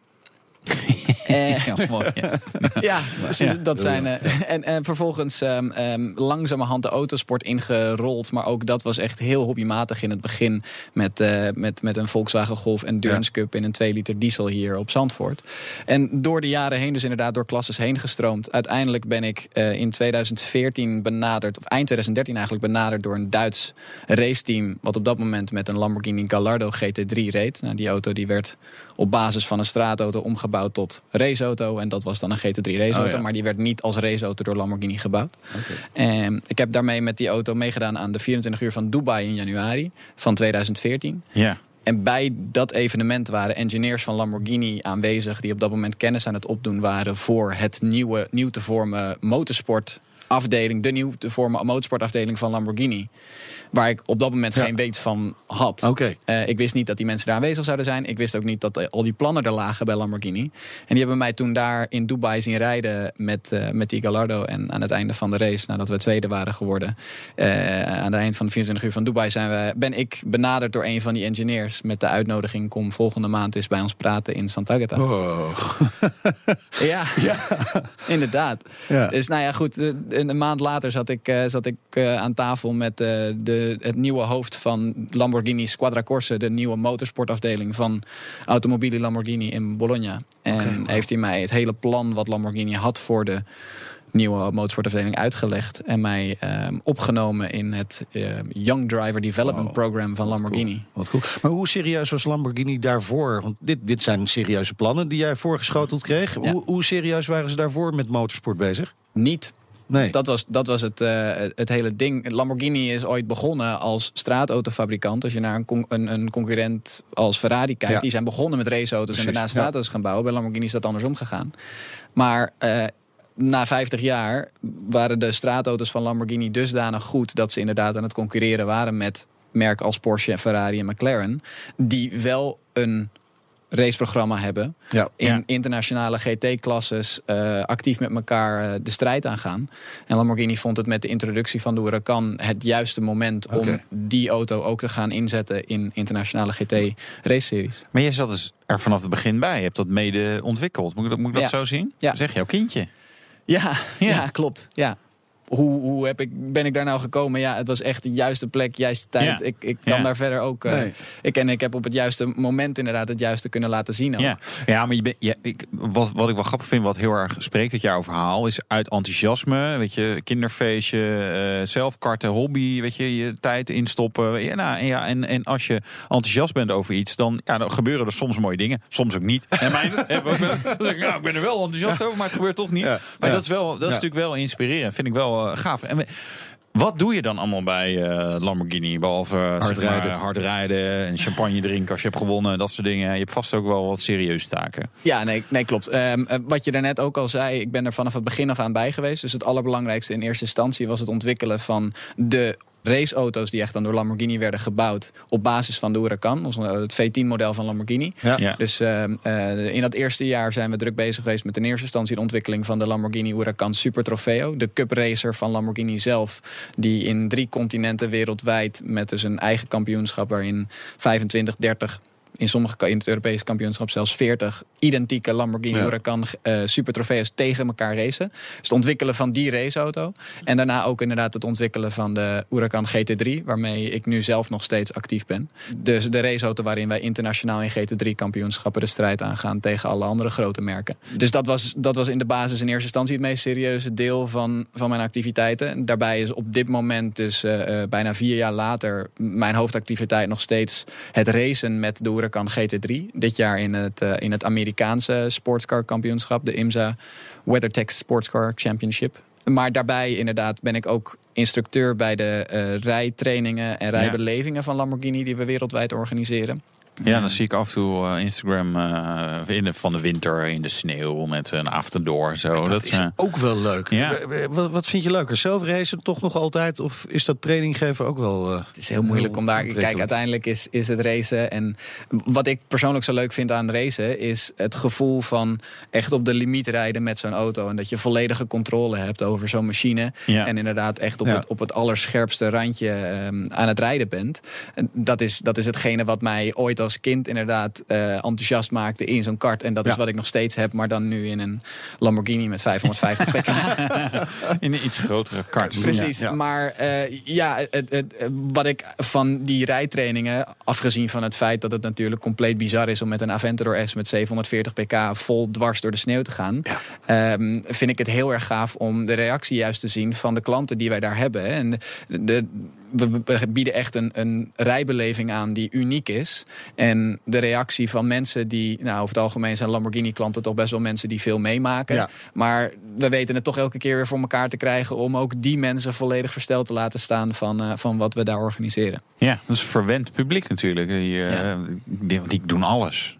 (laughs) Eh, Ja, mooi, ja. (laughs) ja, precies. dat zijn, eh, en, en vervolgens ehm, ehm, langzamerhand de autosport ingerold. Maar ook dat was echt heel hobbymatig in het begin. Met, eh, met, met een Volkswagen Golf Endurance Cup in een 2 liter diesel hier op Zandvoort. En door de jaren heen, dus inderdaad door klasses heen gestroomd. Uiteindelijk ben ik in 2014 benaderd, of eind 2013 eigenlijk benaderd door een Duits raceteam. Wat op dat moment met een Lamborghini Gallardo GT3 reed. Nou, die auto die werd op basis van een straatauto omgebouwd tot raceauto. En dat was dan een GT3 raceauto. Oh, ja. Maar die werd niet als raceauto door Lamborghini gebouwd. En ik heb daarmee met die auto meegedaan aan de 24 uur van Dubai in januari van 2014. ja. En bij dat evenement waren engineers van Lamborghini aanwezig... die op dat moment kennis aan het opdoen waren... voor het nieuwe, nieuw te vormen motorsportafdeling... de nieuw te vormen motorsportafdeling van Lamborghini. Waar ik op dat moment Ja. geen weet van had. Oké. Eh, ik wist niet dat die mensen daar aanwezig zouden zijn. Ik wist ook niet dat eh, al die plannen er lagen bij Lamborghini. En die hebben mij toen daar in Dubai zien rijden met, eh, met die Gallardo. En aan het einde van de race, nadat we tweede waren geworden... aan het eind van de 24 uur van Dubai zijn we, ben ik benaderd door een van die engineers... met de uitnodiging kom volgende maand eens bij ons praten in Santa Agata. Oh. (laughs) Ja, inderdaad. Ja. Dus nou ja, goed. Een een maand later zat ik, eh, zat ik eh, aan tafel met eh, de, het nieuwe hoofd van Lamborghini Squadra Corse. De nieuwe motorsportafdeling van Automobili Lamborghini in Bologna. En heeft hij mij het hele plan wat Lamborghini had voor de nieuwe motorsportafdeling uitgelegd. En mij ehm, opgenomen in het Young Driver Development Wow, Program van Lamborghini. Wat cool. Maar hoe serieus was Lamborghini daarvoor? Want dit, dit zijn serieuze plannen die jij voorgeschoteld kreeg. Ja. Hoe, hoe serieus waren ze daarvoor met motorsport bezig? Niet Nee. Dat was, dat was het, eh, het hele ding. Lamborghini is ooit begonnen als straatautofabrikant. Als je naar een, con- een, een concurrent als Ferrari kijkt, Ja. die zijn begonnen met raceauto's en daarna straatauto's gaan bouwen. Bij Lamborghini is dat andersom gegaan. Maar eh, na 50 jaar waren de straatauto's van Lamborghini dusdanig goed dat ze inderdaad aan het concurreren waren met merken als Porsche, Ferrari en McLaren. Die wel een raceprogramma hebben Ja. in Ja. internationale GT-klasses eh, actief met elkaar eh, de strijd aangaan. En Lamborghini vond het met de introductie van de Huracan het juiste moment om die auto ook te gaan inzetten in internationale GT-race-series. Maar jij zat dus er vanaf het begin bij. Je hebt dat mede ontwikkeld. Moet ik dat, moet ik dat Ja. zo zien? Ja. Zeg jouw kindje. Ja, Ja. ja. klopt. Ja. Hoe, hoe heb ik, ben ik daar nou gekomen? Ja, het was echt de juiste plek, juiste tijd. Ja. Ik, ik kan Ja. daar verder ook. eh, Nee. ik, en ik heb op het juiste moment inderdaad het juiste kunnen laten zien. Ook. Ja, ja maar je bent, ja, ik, wat, wat ik wel grappig vind, wat heel erg spreekt uit jouw verhaal, is uit enthousiasme. Weet je, kinderfeestje, eh zelfkarten, hobby, weet je, je tijd instoppen. Ja, nou, en, ja, en, en als je enthousiast bent over iets, dan, ja, dan gebeuren er soms mooie dingen. Soms ook niet. En mijn, (laughs) hebben we ook wel eens- (laughs) dan denk ik, nou, ik ben er wel enthousiast over, maar het gebeurt toch niet. Ja. Maar Ja. dat is, wel, dat is Ja. natuurlijk wel inspirerend. Vind ik wel eh, gaaf. En we- Wat doe je dan allemaal bij uh, Lamborghini? Behalve hard, zeg maar, rijden. hard rijden en champagne drinken als je hebt gewonnen, dat soort dingen. Je hebt vast ook wel wat serieuze taken. Ja, nee, nee klopt. Um, wat je daarnet ook al zei, ik ben er vanaf het begin af aan bij geweest. Dus het allerbelangrijkste in eerste instantie was het ontwikkelen van de raceauto's die echt dan door Lamborghini werden gebouwd op basis van de Huracan, het V10-model van Lamborghini. Ja. Dus uh, uh, in dat eerste jaar zijn we druk bezig geweest met in eerste instantie de ontwikkeling van de Lamborghini Huracan Super Trofeo, de cup racer van Lamborghini zelf, die in drie continenten wereldwijd met dus een eigen kampioenschap waarin 25, 30 in sommige in het Europese kampioenschap zelfs 40 identieke Lamborghini ja. Huracan uh, super trofee's tegen elkaar racen. Dus het ontwikkelen van die raceauto. En daarna ook inderdaad het ontwikkelen van de Huracan GT3, waarmee ik nu zelf nog steeds actief ben. Dus de raceauto waarin wij internationaal in GT3 kampioenschappen de strijd aangaan tegen alle andere grote merken. Dus dat was, dat was in de basis in eerste instantie het meest serieuze deel van, van mijn activiteiten. Daarbij is op dit moment, dus uh, uh, bijna vier jaar later, mijn hoofdactiviteit nog steeds het racen met de Huracan GT3. Dit jaar in het, uh, in het Amerikaanse sportscar kampioenschap, de IMSA WeatherTech Sportscar Championship. Maar daarbij inderdaad ben ik ook instructeur bij de uh, rijtrainingen en rijbelevingen ja. van Lamborghini die we wereldwijd organiseren. Ja, dan zie ik af en toe uh, Instagram uh, in de, van de winter in de sneeuw met een afterdoor. Zo. Dat, dat is uh, ook wel leuk. Ja. Wat, wat, vind je leuker? Zelf racen toch nog altijd? Of is dat training geven ook wel... het is heel moeilijk om daar... Kijk, uiteindelijk is, is het racen. En wat ik persoonlijk zo leuk vind aan racen... is het gevoel van echt op de limiet rijden met zo'n auto. En dat je volledige controle hebt over zo'n machine. Ja. En inderdaad echt op, ja. het, op het allerscherpste randje um, aan het rijden bent. En dat, is, dat is hetgene wat mij ooit als kind inderdaad uh, enthousiast maakte in zo'n kart. En dat ja. is wat ik nog steeds heb, maar dan nu in een Lamborghini met 550 pk. (laughs) in een iets grotere kart. (laughs) Precies, ja. maar uh, ja, het, het, wat ik van die rijtrainingen, afgezien van het feit dat het natuurlijk compleet bizar is om met een Aventador S met 740 pk vol dwars door de sneeuw te gaan, ja. um, vind ik het heel erg gaaf om de reactie juist te zien van de klanten die wij daar hebben. En de, de we bieden echt een, een rijbeleving aan die uniek is. En de reactie van mensen die, nou, over het algemeen zijn Lamborghini-klanten toch best wel mensen die veel meemaken. Ja. Maar we weten het toch elke keer weer voor elkaar te krijgen om ook die mensen volledig versteld te laten staan van, uh, van wat we daar organiseren. Ja, dat is verwend publiek natuurlijk. Die, uh, ja. die, die doen alles.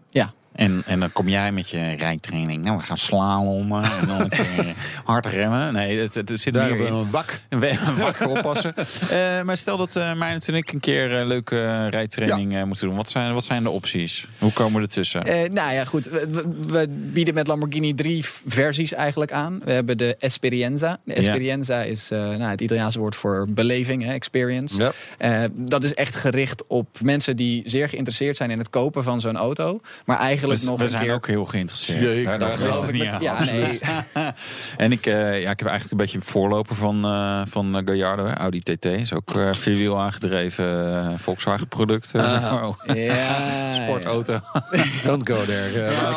En, en dan kom jij met je rijtraining. Nou, we gaan slalommen en dan een keer (laughs) hard remmen. Nee, het, het zit Daar meer in een wak. (laughs) Een wak oppassen. uh, (laughs) maar stel dat uh, Meijnert en ik een keer uh, leuke rijtraining ja. moeten doen. Wat zijn, wat zijn de opties? Hoe komen we ertussen? nou ja, goed. We, we, bieden met Lamborghini drie versies eigenlijk aan. We hebben de Esperienza. De Esperienza ja. is nou, het Italiaanse woord voor beleving, hè, experience. Ja. dat is echt gericht op mensen die zeer geïnteresseerd zijn in het kopen van zo'n auto. Maar eigenlijk we, nog we zijn keer... ook heel geïnteresseerd. Ja, dat geloof ik. Met... Ja, nee. (laughs) en ik, uh, ja, ik heb eigenlijk een beetje een voorloper van, uh, van Gallardo. Audi TT is ook uh, vierwiel aangedreven Volkswagen product. Uh, oh. ja, (laughs) Sportauto. (laughs) Don't go there. Ja,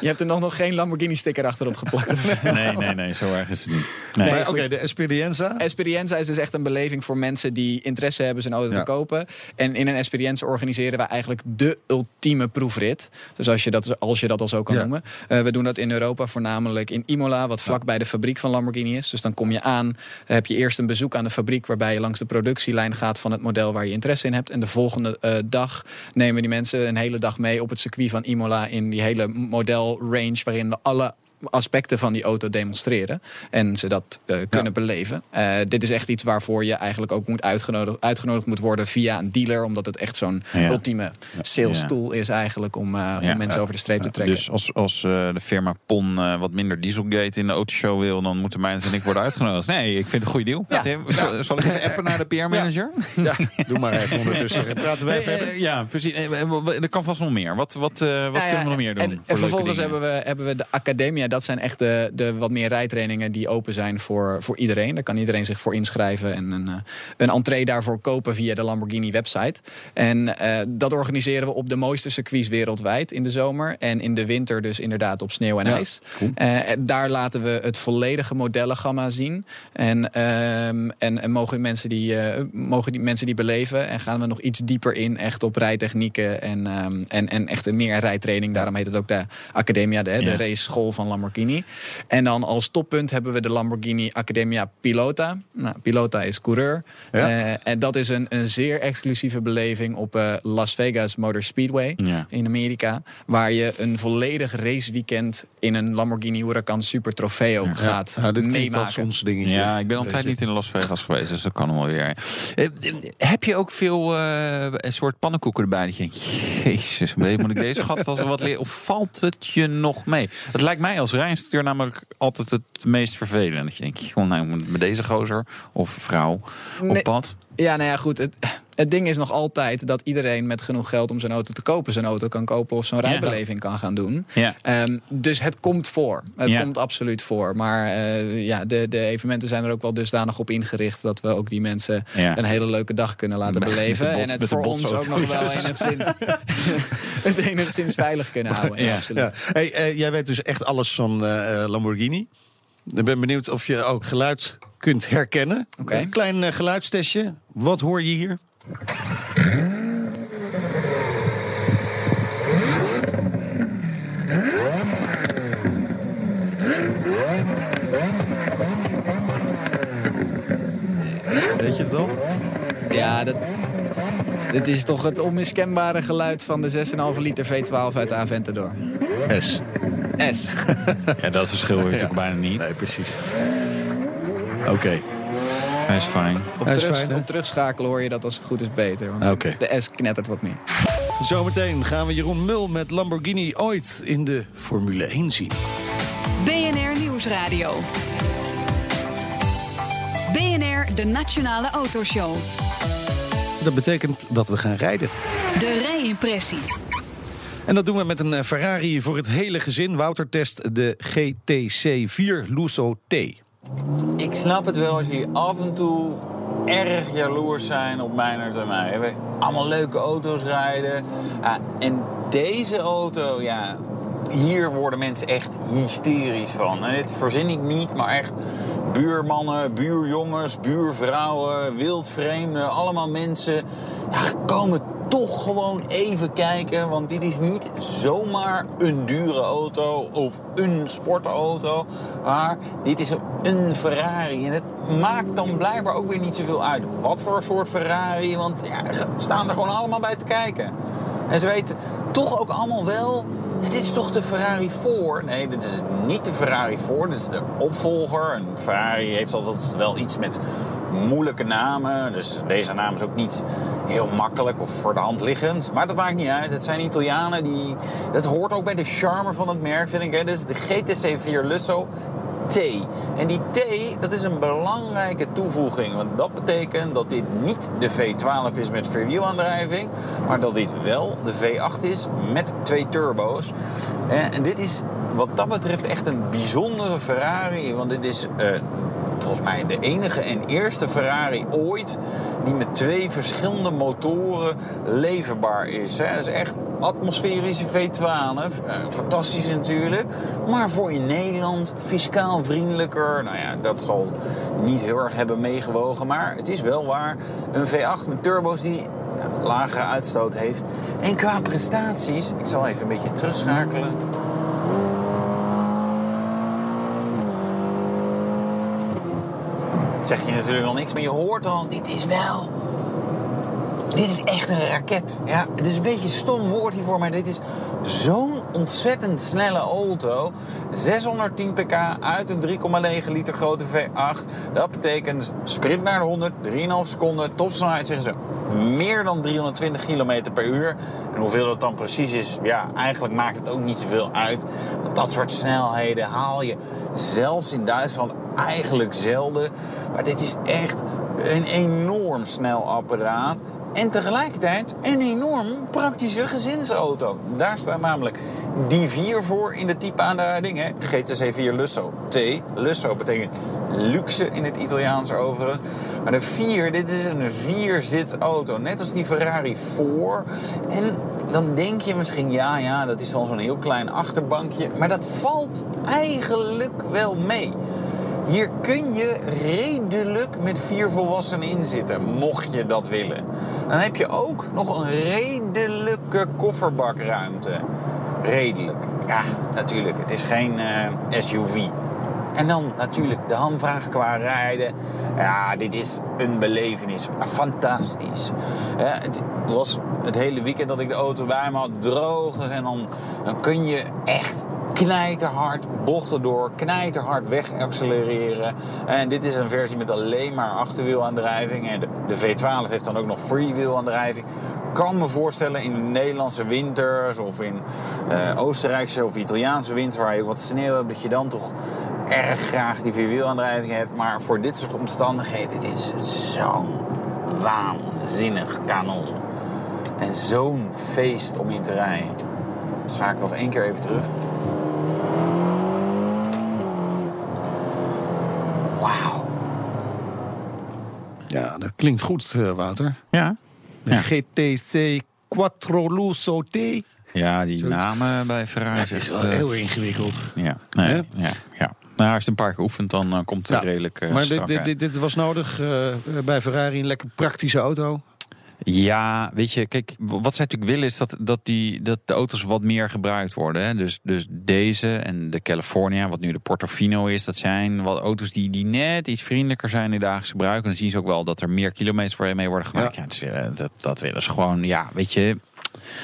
Je hebt er nog, nog geen Lamborghini sticker achterop geplakt. nee, nee, nee, zo erg is het niet. Nee. Nee, Oké, okay, de Esperienza? Esperienza is dus echt een beleving voor mensen die interesse hebben zijn auto ja. te kopen. En in een Esperienza organiseren we eigenlijk de ultieme proefrit. Dus als je dat, als je dat al zo kan ja. noemen. Uh, we doen dat in Europa voornamelijk in Imola, wat vlak ja. bij de fabriek van Lamborghini is. Dus dan kom je aan, heb je eerst een bezoek aan de fabriek waarbij je langs de productielijn gaat van het model waar je interesse in hebt. En de volgende uh, dag nemen die mensen een hele dag mee op het circuit van Imola in die hele modelrange waarin we alle aspecten van die auto demonstreren. En ze dat uh, kunnen ja. beleven. Uh, dit is echt iets waarvoor je eigenlijk ook moet uitgenodigd, uitgenodigd moet worden via een dealer. Omdat het echt zo'n ja. ultieme sales tool is eigenlijk om, uh, om mensen over de streep te trekken. Dus als, als de firma PON wat minder dieselgate in de autoshow wil, dan moeten mij en ik worden uitgenodigd. Nee, ik vind het een goede deal. Zal, zal, ik even appen naar de (laughs) PR-manager? Ja. doe maar even ondertussen. (laughs) Praten wij verder. Ja, precies. Er kan vast nog meer. Wat, wat, wat kunnen we nog meer doen? En, en vervolgens hebben we, hebben we de Academia dat zijn echt de, de wat meer rijtrainingen die open zijn voor, voor iedereen. Daar kan iedereen zich voor inschrijven en een, een entree daarvoor kopen via de Lamborghini website. En uh, dat organiseren we op de mooiste circuits wereldwijd in de zomer. En in de winter dus inderdaad op sneeuw en ja, ijs. Cool. Uh, daar laten we het volledige modellengamma zien. En, uh, en, en, mogen, mensen die, mogen die mensen die beleven. En gaan we nog iets dieper in echt op rijtechnieken en, um, en, en echt een meer rijtraining. Daarom heet het ook de Academia, de, de race school van Lamborghini. Lamborghini. En dan als toppunt hebben we de Lamborghini Accademia Pilota. Nou, Pilota is coureur. Ja. Eh, en dat is een, een zeer exclusieve beleving op eh, Las Vegas Motor Speedway Ja. in Amerika. Waar je een volledig raceweekend in een Lamborghini Huracan Super Trofeo gaat Nou, dit meemaken. ons dingetje. Ja, ik ben al een tijd Weet je. niet in Las Vegas geweest, dus dat kan nog wel weer. Eh, heb je ook veel eh, een soort pannenkoeken erbij? Dat je denkt, jezus, moet ik deze gat wat leren? Of valt het je nog mee? Het lijkt mij als rijinstructeur namelijk altijd het meest vervelend. Dat je denkt, nou, moet met deze gozer of vrouw op Nee. pad. Ja, nou ja, goed. Het, het ding is nog altijd dat iedereen met genoeg geld om zijn auto te kopen, zijn auto kan kopen of zo'n Ja. rijbeleving kan gaan doen. Ja. Ehm, dus het komt voor. Het Ja. komt absoluut voor. Maar eh, ja, de, de evenementen zijn er ook wel dusdanig op ingericht dat we ook die mensen Ja. een hele leuke dag kunnen laten Met- beleven. met de bot- en het voor ons ook nog wel enigszins, (laughs) (laughs) het enigszins veilig kunnen houden. Absoluut. Hey, eh, jij weet dus echt alles van eh, Lamborghini. Ik ben benieuwd of je ook geluid kunt herkennen. Een klein geluidstestje. Wat hoor je hier? Weet je het al? Ja, dat, dit is toch het onmiskenbare geluid van de 6,5 liter V12 uit de Aventador. S. S. ja, dat verschil hoor je natuurlijk bijna niet. Nee, precies. Oké. Hij is fijn. Op, Hij is terug, fijn, hè? op terugschakelen hoor je dat als het goed is beter. Want Oké. de S knettert wat meer. Zometeen gaan we Jeroen Mul met Lamborghini ooit in de Formule 1 zien. BNR Nieuwsradio. BNR, de Nationale Autoshow. Dat betekent dat we gaan rijden. De rijimpressie. En dat doen we met een eh, Ferrari voor het hele gezin. Wouter test de GTC4 Lusso T. Ik snap het wel als jullie af en toe erg jaloers zijn op Meinert en mij. We allemaal leuke auto's rijden. En deze auto, ja, hier worden mensen echt hysterisch van. En dit verzin ik niet, maar echt buurmannen, buurjongens, buurvrouwen, wildvreemden, allemaal mensen komen toch gewoon even kijken. Want dit is niet zomaar een dure auto of een sportauto. Maar dit is een Ferrari. En het maakt dan blijkbaar ook weer niet zoveel uit wat voor soort Ferrari. Want ja, staan er gewoon allemaal bij te kijken. En ze weten toch ook allemaal wel. Dit is toch de Ferrari 4? Nee, dit is niet de Ferrari 4. Dit is de opvolger. En Ferrari heeft altijd wel iets met moeilijke namen. Dus deze naam is ook niet heel makkelijk of voor de hand liggend. Maar dat maakt niet uit. Het zijn Italianen die... Dat hoort ook bij de charme van het merk, vind ik. Hè. Is de GTC4 Lusso T. En die T, dat is een belangrijke toevoeging. Want dat betekent dat dit niet de V12 is met vierwielaandrijving. Maar dat dit wel de V8 is met twee turbo's. Eh, En dit is wat dat betreft echt een bijzondere Ferrari. Want dit is eh, volgens mij de enige en eerste Ferrari ooit die met twee verschillende motoren leverbaar is. Hè. Dat is echt atmosferische V12. eh, fantastisch natuurlijk. Maar voor in Nederland fiscaal vriendelijker. Nou ja, dat zal niet heel erg hebben meegewogen. Maar het is wel waar. Een V8 met turbo's die lagere uitstoot heeft. En qua prestaties, ik zal even een beetje terugschakelen. Zeg je natuurlijk nog niks, maar je hoort al, dit is wel. Dit is echt een raket. Ja, het is een beetje een stom woord hiervoor, maar dit is zo'n ontzettend snelle auto. 610 pk uit een 3,9 liter grote V8. Dat betekent sprint naar de 100, 3,5 seconden, topsnelheid zeggen ze meer dan 320 km per uur. En hoeveel dat dan precies is, ja, eigenlijk maakt het ook niet zoveel uit. Want dat soort snelheden haal je zelfs in Duitsland eigenlijk zelden. Maar dit is echt een enorm snel apparaat. En tegelijkertijd een enorm praktische gezinsauto. Daar staat namelijk die 4 voor in de type aanduiding. Hè? GTC 4 Lusso T. Lusso betekent luxe in het Italiaans overigens. Maar de 4, dit is een 4-zit auto. Net als die Ferrari 4. En dan denk je misschien, ja, ja, dat is dan zo'n heel klein achterbankje. Maar dat valt eigenlijk wel mee. Hier kun je redelijk met vier volwassenen in zitten, mocht je dat willen. Dan heb je ook nog een redelijke kofferbakruimte. redelijk. Ja, natuurlijk. Het is geen eh, SUV. En dan natuurlijk de hamvraag qua rijden. Ja, dit is een belevenis. Fantastisch. Het was het hele weekend dat ik de auto bij me had droog. En dan, dan kun je echt knijterhard bochten door, knijterhard weg accelereren. En dit is een versie met alleen maar achterwielaandrijving. En de, de V12 heeft dan ook nog freewheelaandrijving. Kan me voorstellen in de Nederlandse winters of in uh, Oostenrijkse of Italiaanse winter waar je wat sneeuw hebt, dat je dan toch erg graag die vierwielaandrijving hebt. Maar voor dit soort omstandigheden, dit is zo'n waanzinnig kanon. En zo'n feest om in te rijden. Ga ik nog één keer even terug. Ja, dat klinkt goed, uh, Wouter. Ja. De ja. GTC Quattro Lusso T. Ja, die Zoiets. namen bij Ferrari ja, is wel uh, heel ingewikkeld. Ja, nee, ja, ja. Nou, als je een paar keer oefent, dan uh, komt het redelijk uh, Maar dit, dit, dit, dit, was nodig bij Ferrari, een lekker praktische auto? Ja, weet je, kijk, wat zij natuurlijk willen is dat, dat, die, dat de auto's wat meer gebruikt worden. Hè? Dus, dus deze en de California, wat nu de Portofino is, dat zijn wat auto's die, die net iets vriendelijker zijn in de dagelijks gebruik. En dan zien ze ook wel dat er meer kilometers voor mee worden gemaakt. Ja, ja dat, dat willen ze gewoon, ja, weet je.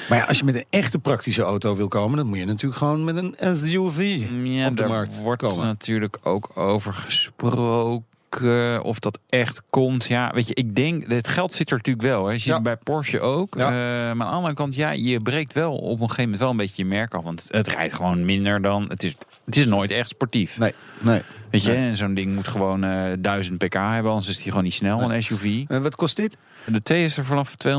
Maar ja, als je met een echte praktische auto wil komen, dan moet je natuurlijk gewoon met een SUV ja, op de markt wordt komen. natuurlijk ook over gesproken. Uh, of dat echt komt. Ja, weet je, ik denk, het geld zit er natuurlijk wel. Hè. Je ziet ja. bij Porsche ook. Ja. Uh, maar aan de andere kant, ja, je breekt wel op een gegeven moment wel een beetje je merk af. Want het rijdt gewoon minder dan. Het is, het is nooit echt sportief. Nee, nee. Weet je, en zo'n ding moet gewoon uh, 1000 pk hebben, anders is die gewoon niet snel, een SUV. En wat kost dit? De T is er vanaf 296.640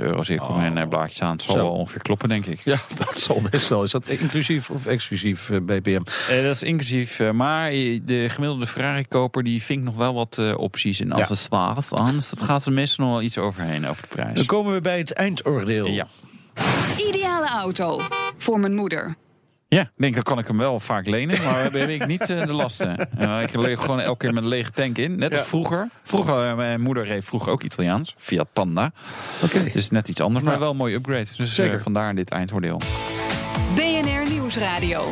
euro, zie ik mijn blaadje staan. Het zal wel ongeveer kloppen, denk ik. Ja, (laughs) dat zal best wel. Is dat inclusief of exclusief uh, BPM? Uh, dat is inclusief, uh, maar de gemiddelde Ferrari-koper die vinkt nog wel wat opties in accessoires ja. dat gaat er meestal nog wel iets overheen over de prijs. Dan komen we bij het eindoordeel. Ja. Ideale auto voor mijn moeder. Ja, ik denk dat kan ik hem wel vaak lenen, maar heb ik niet uh, de lasten. Uh, ik leeg gewoon elke keer met een lege tank in, net als vroeger. Vroeger, uh, mijn moeder reed vroeger ook Italiaans, Fiat Panda. Oké. Okay. Dus net iets anders, maar wel een mooie upgrade. Dus vandaar dit eindoordeel. BNR Nieuwsradio.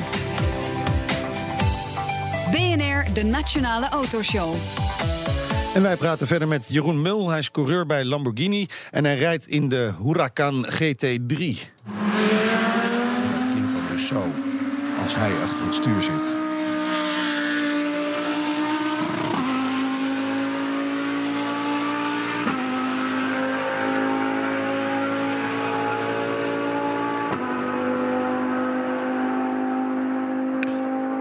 BNR, de Nationale Autoshow. En wij praten verder met Jeroen Mul. Hij is coureur bij Lamborghini en hij rijdt in de Huracan GT3. Dat klinkt dan dus zo als hij achter het stuur zit.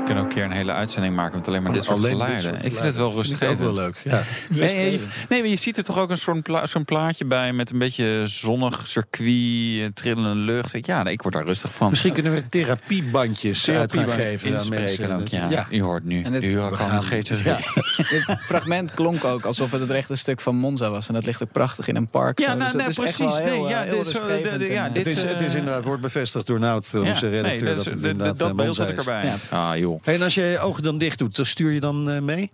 Kunnen ook een keer een hele uitzending maken met alleen maar dit soort Alleen geluiden. dit soort ik vind het wel geluiden. Vind ik rustgevend. ook wel leuk. Ja. Nee, (laughs) je, nee, maar je ziet er toch ook een soort pla zo'n plaatje bij met een beetje zonnig circuit, trillende lucht. Ja, nee, ik word daar rustig van. Misschien kunnen we therapiebandjes uit gaan geven aan Inspreken mensen. ook, ja. Ja. U hoort nu. En het- U kan gaan- GT3. Ja. (laughs) Het fragment klonk ook alsof het het rechte stuk van Monza was. En dat ligt ook prachtig in een park. Ja, zo. nou, dus dat nee, is echt wel precies. dit dit Het is, eh, inderdaad, wordt bevestigd door Nout, onze redacteur. dat, eh, beeld ik erbij. Ah, joh. Hey, en als je je ogen dan dicht doet, dan stuur je dan eh, mee?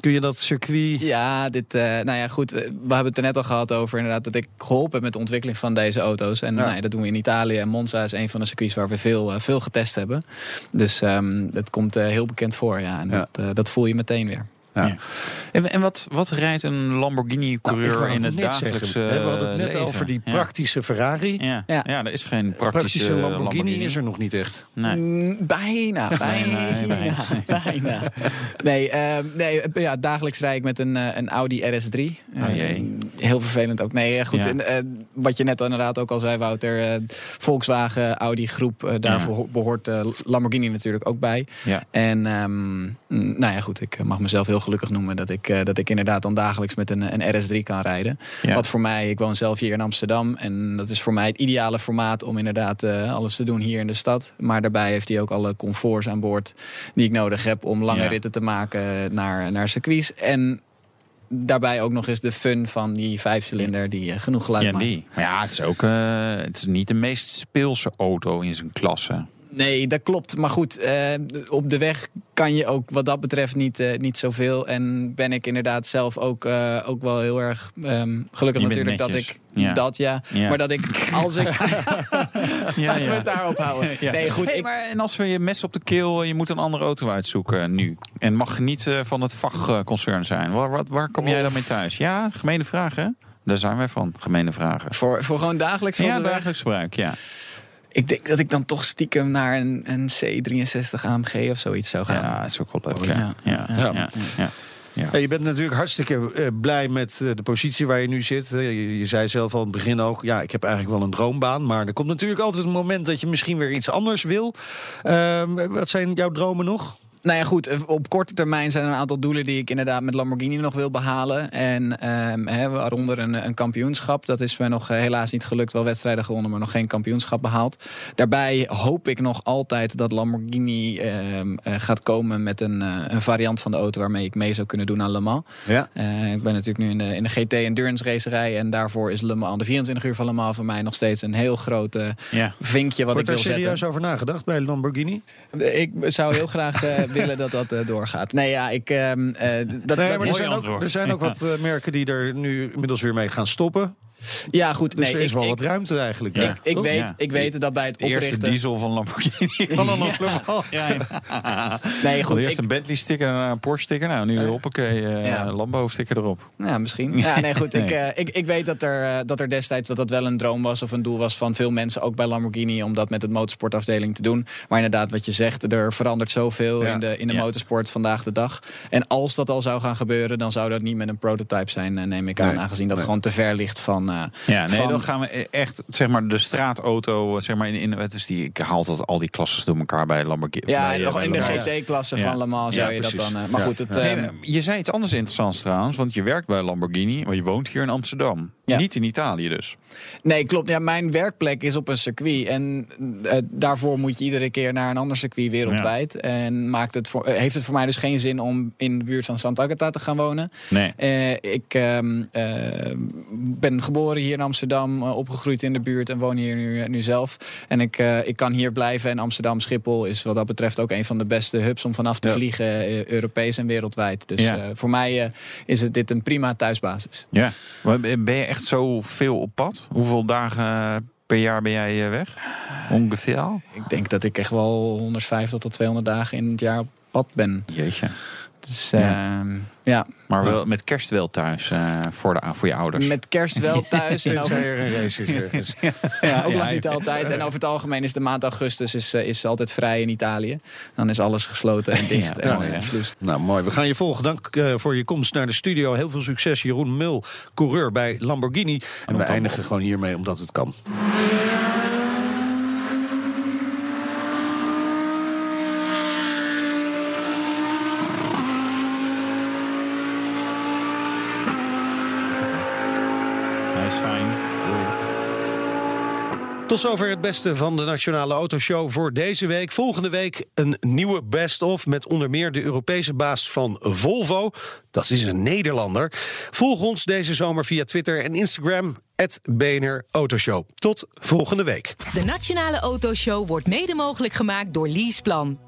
Kun je dat circuit... Ja, dit, eh, nou ja, goed. We hebben het er net al gehad over inderdaad dat ik geholpen heb met de ontwikkeling van deze auto's. En Ja. nou ja, dat doen we in Italië. En Monza is een van de circuits waar we veel, eh, veel getest hebben. Dus ehm dat komt heel bekend voor, ja. En. Dat, dat voel je meteen weer. Ja. En, en wat, wat rijdt een Nou, Lamborghini-coureur wou in het net hè, We hadden het net leven? over die Ja. praktische Ferrari. Ja. Ja. Ja. er is geen praktische, Praktische Lamborghini, is er nog niet echt. Nee. Mm, bijna, bijna, Nee, bijna. bijna. Nee, ehm, nee eh, ja, dagelijks rijd ik met een, eh, een Audi RS3. Oh jee. Eh, heel vervelend ook. Nee, eh, goed. Ja. en, eh, wat je net inderdaad ook al zei, Wouter. eh, Volkswagen, Audi groep, eh, daarvoor behoort eh, Lamborghini natuurlijk ook bij. Ja. En ehm, mm, nou ja, goed. Ik eh, mag mezelf heel gelukkig noemen dat ik, eh, dat ik inderdaad dan dagelijks met een, een RS3 kan rijden. Ja. Wat voor mij, ik woon zelf hier in Amsterdam. En dat is voor mij het ideale formaat om inderdaad eh, alles te doen hier in de stad. Maar daarbij heeft hij ook alle comforts aan boord die ik nodig heb om lange Ja. ritten te maken naar, naar circuits. En daarbij ook nog eens de fun van die vijfcilinder die eh, genoeg geluid Ja, maakt. die. Maar ja, het is ook het is niet de meest speelse auto in zijn klasse. Nee, dat klopt. Maar goed, eh, op de weg kan je ook wat dat betreft niet, uh, niet zoveel. En ben ik inderdaad zelf ook, uh, ook wel heel erg um, gelukkig natuurlijk dat ik ja. dat ja. ja. Maar dat ik als ik. (laughs) (laughs) ja, Laten we het daarop houden. (laughs) Nee, goed. Hey, ik... maar en als we je mes op de keel, je moet een andere auto uitzoeken nu. En mag niet uh, van het vakconcern zijn. Waar, waar, waar kom jij dan mee thuis? Ja, gemene vragen. Daar zijn wij van, gemene vragen. Voor, voor gewoon dagelijks Ja, dagelijks gebruik, ja. Ik denk dat ik dan toch stiekem naar een, een C63 AMG of zoiets zou gaan. Ja, dat is ook wel leuk. ja. Ja. Ja. ja. Ja. je bent natuurlijk hartstikke uh, blij met uh, de positie waar je nu zit. Uh, je, je, zei zelf al in het begin ook, ja, ik heb eigenlijk wel een droombaan. Maar er komt natuurlijk altijd een moment dat je misschien weer iets anders wil. Ehm, wat zijn jouw dromen nog? Nou ja, goed. Eh, op korte termijn zijn er een aantal doelen die ik inderdaad met Lamborghini nog wil behalen. En um, waaronder een, een, kampioenschap. Dat is me nog eh, helaas niet gelukt. Wel wedstrijden gewonnen, maar nog geen kampioenschap behaald. Daarbij hoop ik nog altijd dat Lamborghini ehm, eh, gaat komen met een, een, variant van de auto waarmee ik mee zou kunnen doen aan Le Mans. Ja. ik ben natuurlijk nu in de, in de GT Endurance racerij. En daarvoor is Le Mans, de 24 uur van Le Mans, voor mij nog steeds een heel groot ja. vinkje wat Wordt ik wil zetten. Heb je serieus over nagedacht bij Lamborghini? Ik zou heel graag (laughs) willen dat dat uh, doorgaat. Nee, ja, ik. Uh, dat, nee, dat er, zijn ook, er zijn ook wat uh, merken die er nu inmiddels weer mee gaan stoppen. Ja, goed. Dus nee, er is ik, wel ik, wat ruimte eigenlijk. Ja. Ik, ik weet, ja. ik weet dat bij het oprichten... Eerste diesel van Lamborghini. van een (laughs) ja. (laughs) Nee, goed. Eerst een Bentley sticker en een Porsche sticker. Nou, nu hoppakee, uh, ja. Lambo sticker erop. Ja, misschien. (laughs) Ja, nee, goed. nee. Ik, uh, ik, ik weet dat er, uh, dat er destijds dat dat wel een droom was of een doel was van veel mensen, ook bij Lamborghini, om dat met het motorsportafdeling te doen. Maar inderdaad, wat je zegt, er verandert zoveel in de, in de motorsport vandaag de dag. En als dat al zou gaan gebeuren, dan zou dat niet met een prototype zijn, neem ik aan, nee. aangezien dat nee. gewoon te ver ligt van. Ja, nee, dan gaan we echt, zeg maar, de straatauto, zeg maar, in, in dus die, ik haal dat al die klassen door elkaar bij Lamborghini. Ja, bij, nog in de GT-klasse van Le Mans zou je dat dan. Maar goed, het, nee, uh, je zei iets anders interessants trouwens, want je werkt bij Lamborghini, maar je woont hier in Amsterdam. Niet in Italië dus. Nee, klopt. Ja, mijn werkplek is op een circuit. En uh, daarvoor moet je iedere keer naar een ander circuit wereldwijd. Ja. En maakt het voor, uh, heeft het voor mij dus geen zin om in de buurt van Sant'Agata te gaan wonen. Nee. Uh, ik um, ben geboren hier in Amsterdam, opgegroeid in de buurt en woon hier nu, nu zelf. En ik, ik kan hier blijven. En Amsterdam Schiphol is wat dat betreft ook een van de beste hubs om vanaf te ja. vliegen, Europees en wereldwijd. Dus voor mij is het dit een prima thuisbasis. Ja, maar ben je echt echt zo veel op pad? Hoeveel dagen per jaar ben jij weg? Ongeveer? Ik denk dat ik echt wel 150 tot 200 dagen in het jaar op pad ben. Jeetje. Dus ja. Uh, ja. Maar wel met kerst wel thuis uh, voor, de, voor je ouders. Met kerst wel (laughs) thuis. en over... er een race is. (laughs) ja, ja, ook ja, niet altijd. En over het algemeen is de maand augustus is, is altijd vrij in Italië. Dan is alles gesloten en dicht. en mooi, nou, mooi. We gaan je volgen. Dank uh, voor je komst naar de studio. Heel veel succes, Jeroen Mul, coureur bij Lamborghini. En we eindigen gewoon hiermee omdat het kan. Tot zover het beste van de Nationale Autoshow voor deze week. Volgende week een nieuwe best-of met onder meer de Europese baas van Volvo. Dat is een Nederlander. Volg ons deze zomer via Twitter en Instagram. BNR Autoshow. Tot volgende week. De Nationale Autoshow wordt mede mogelijk gemaakt door Leaseplan.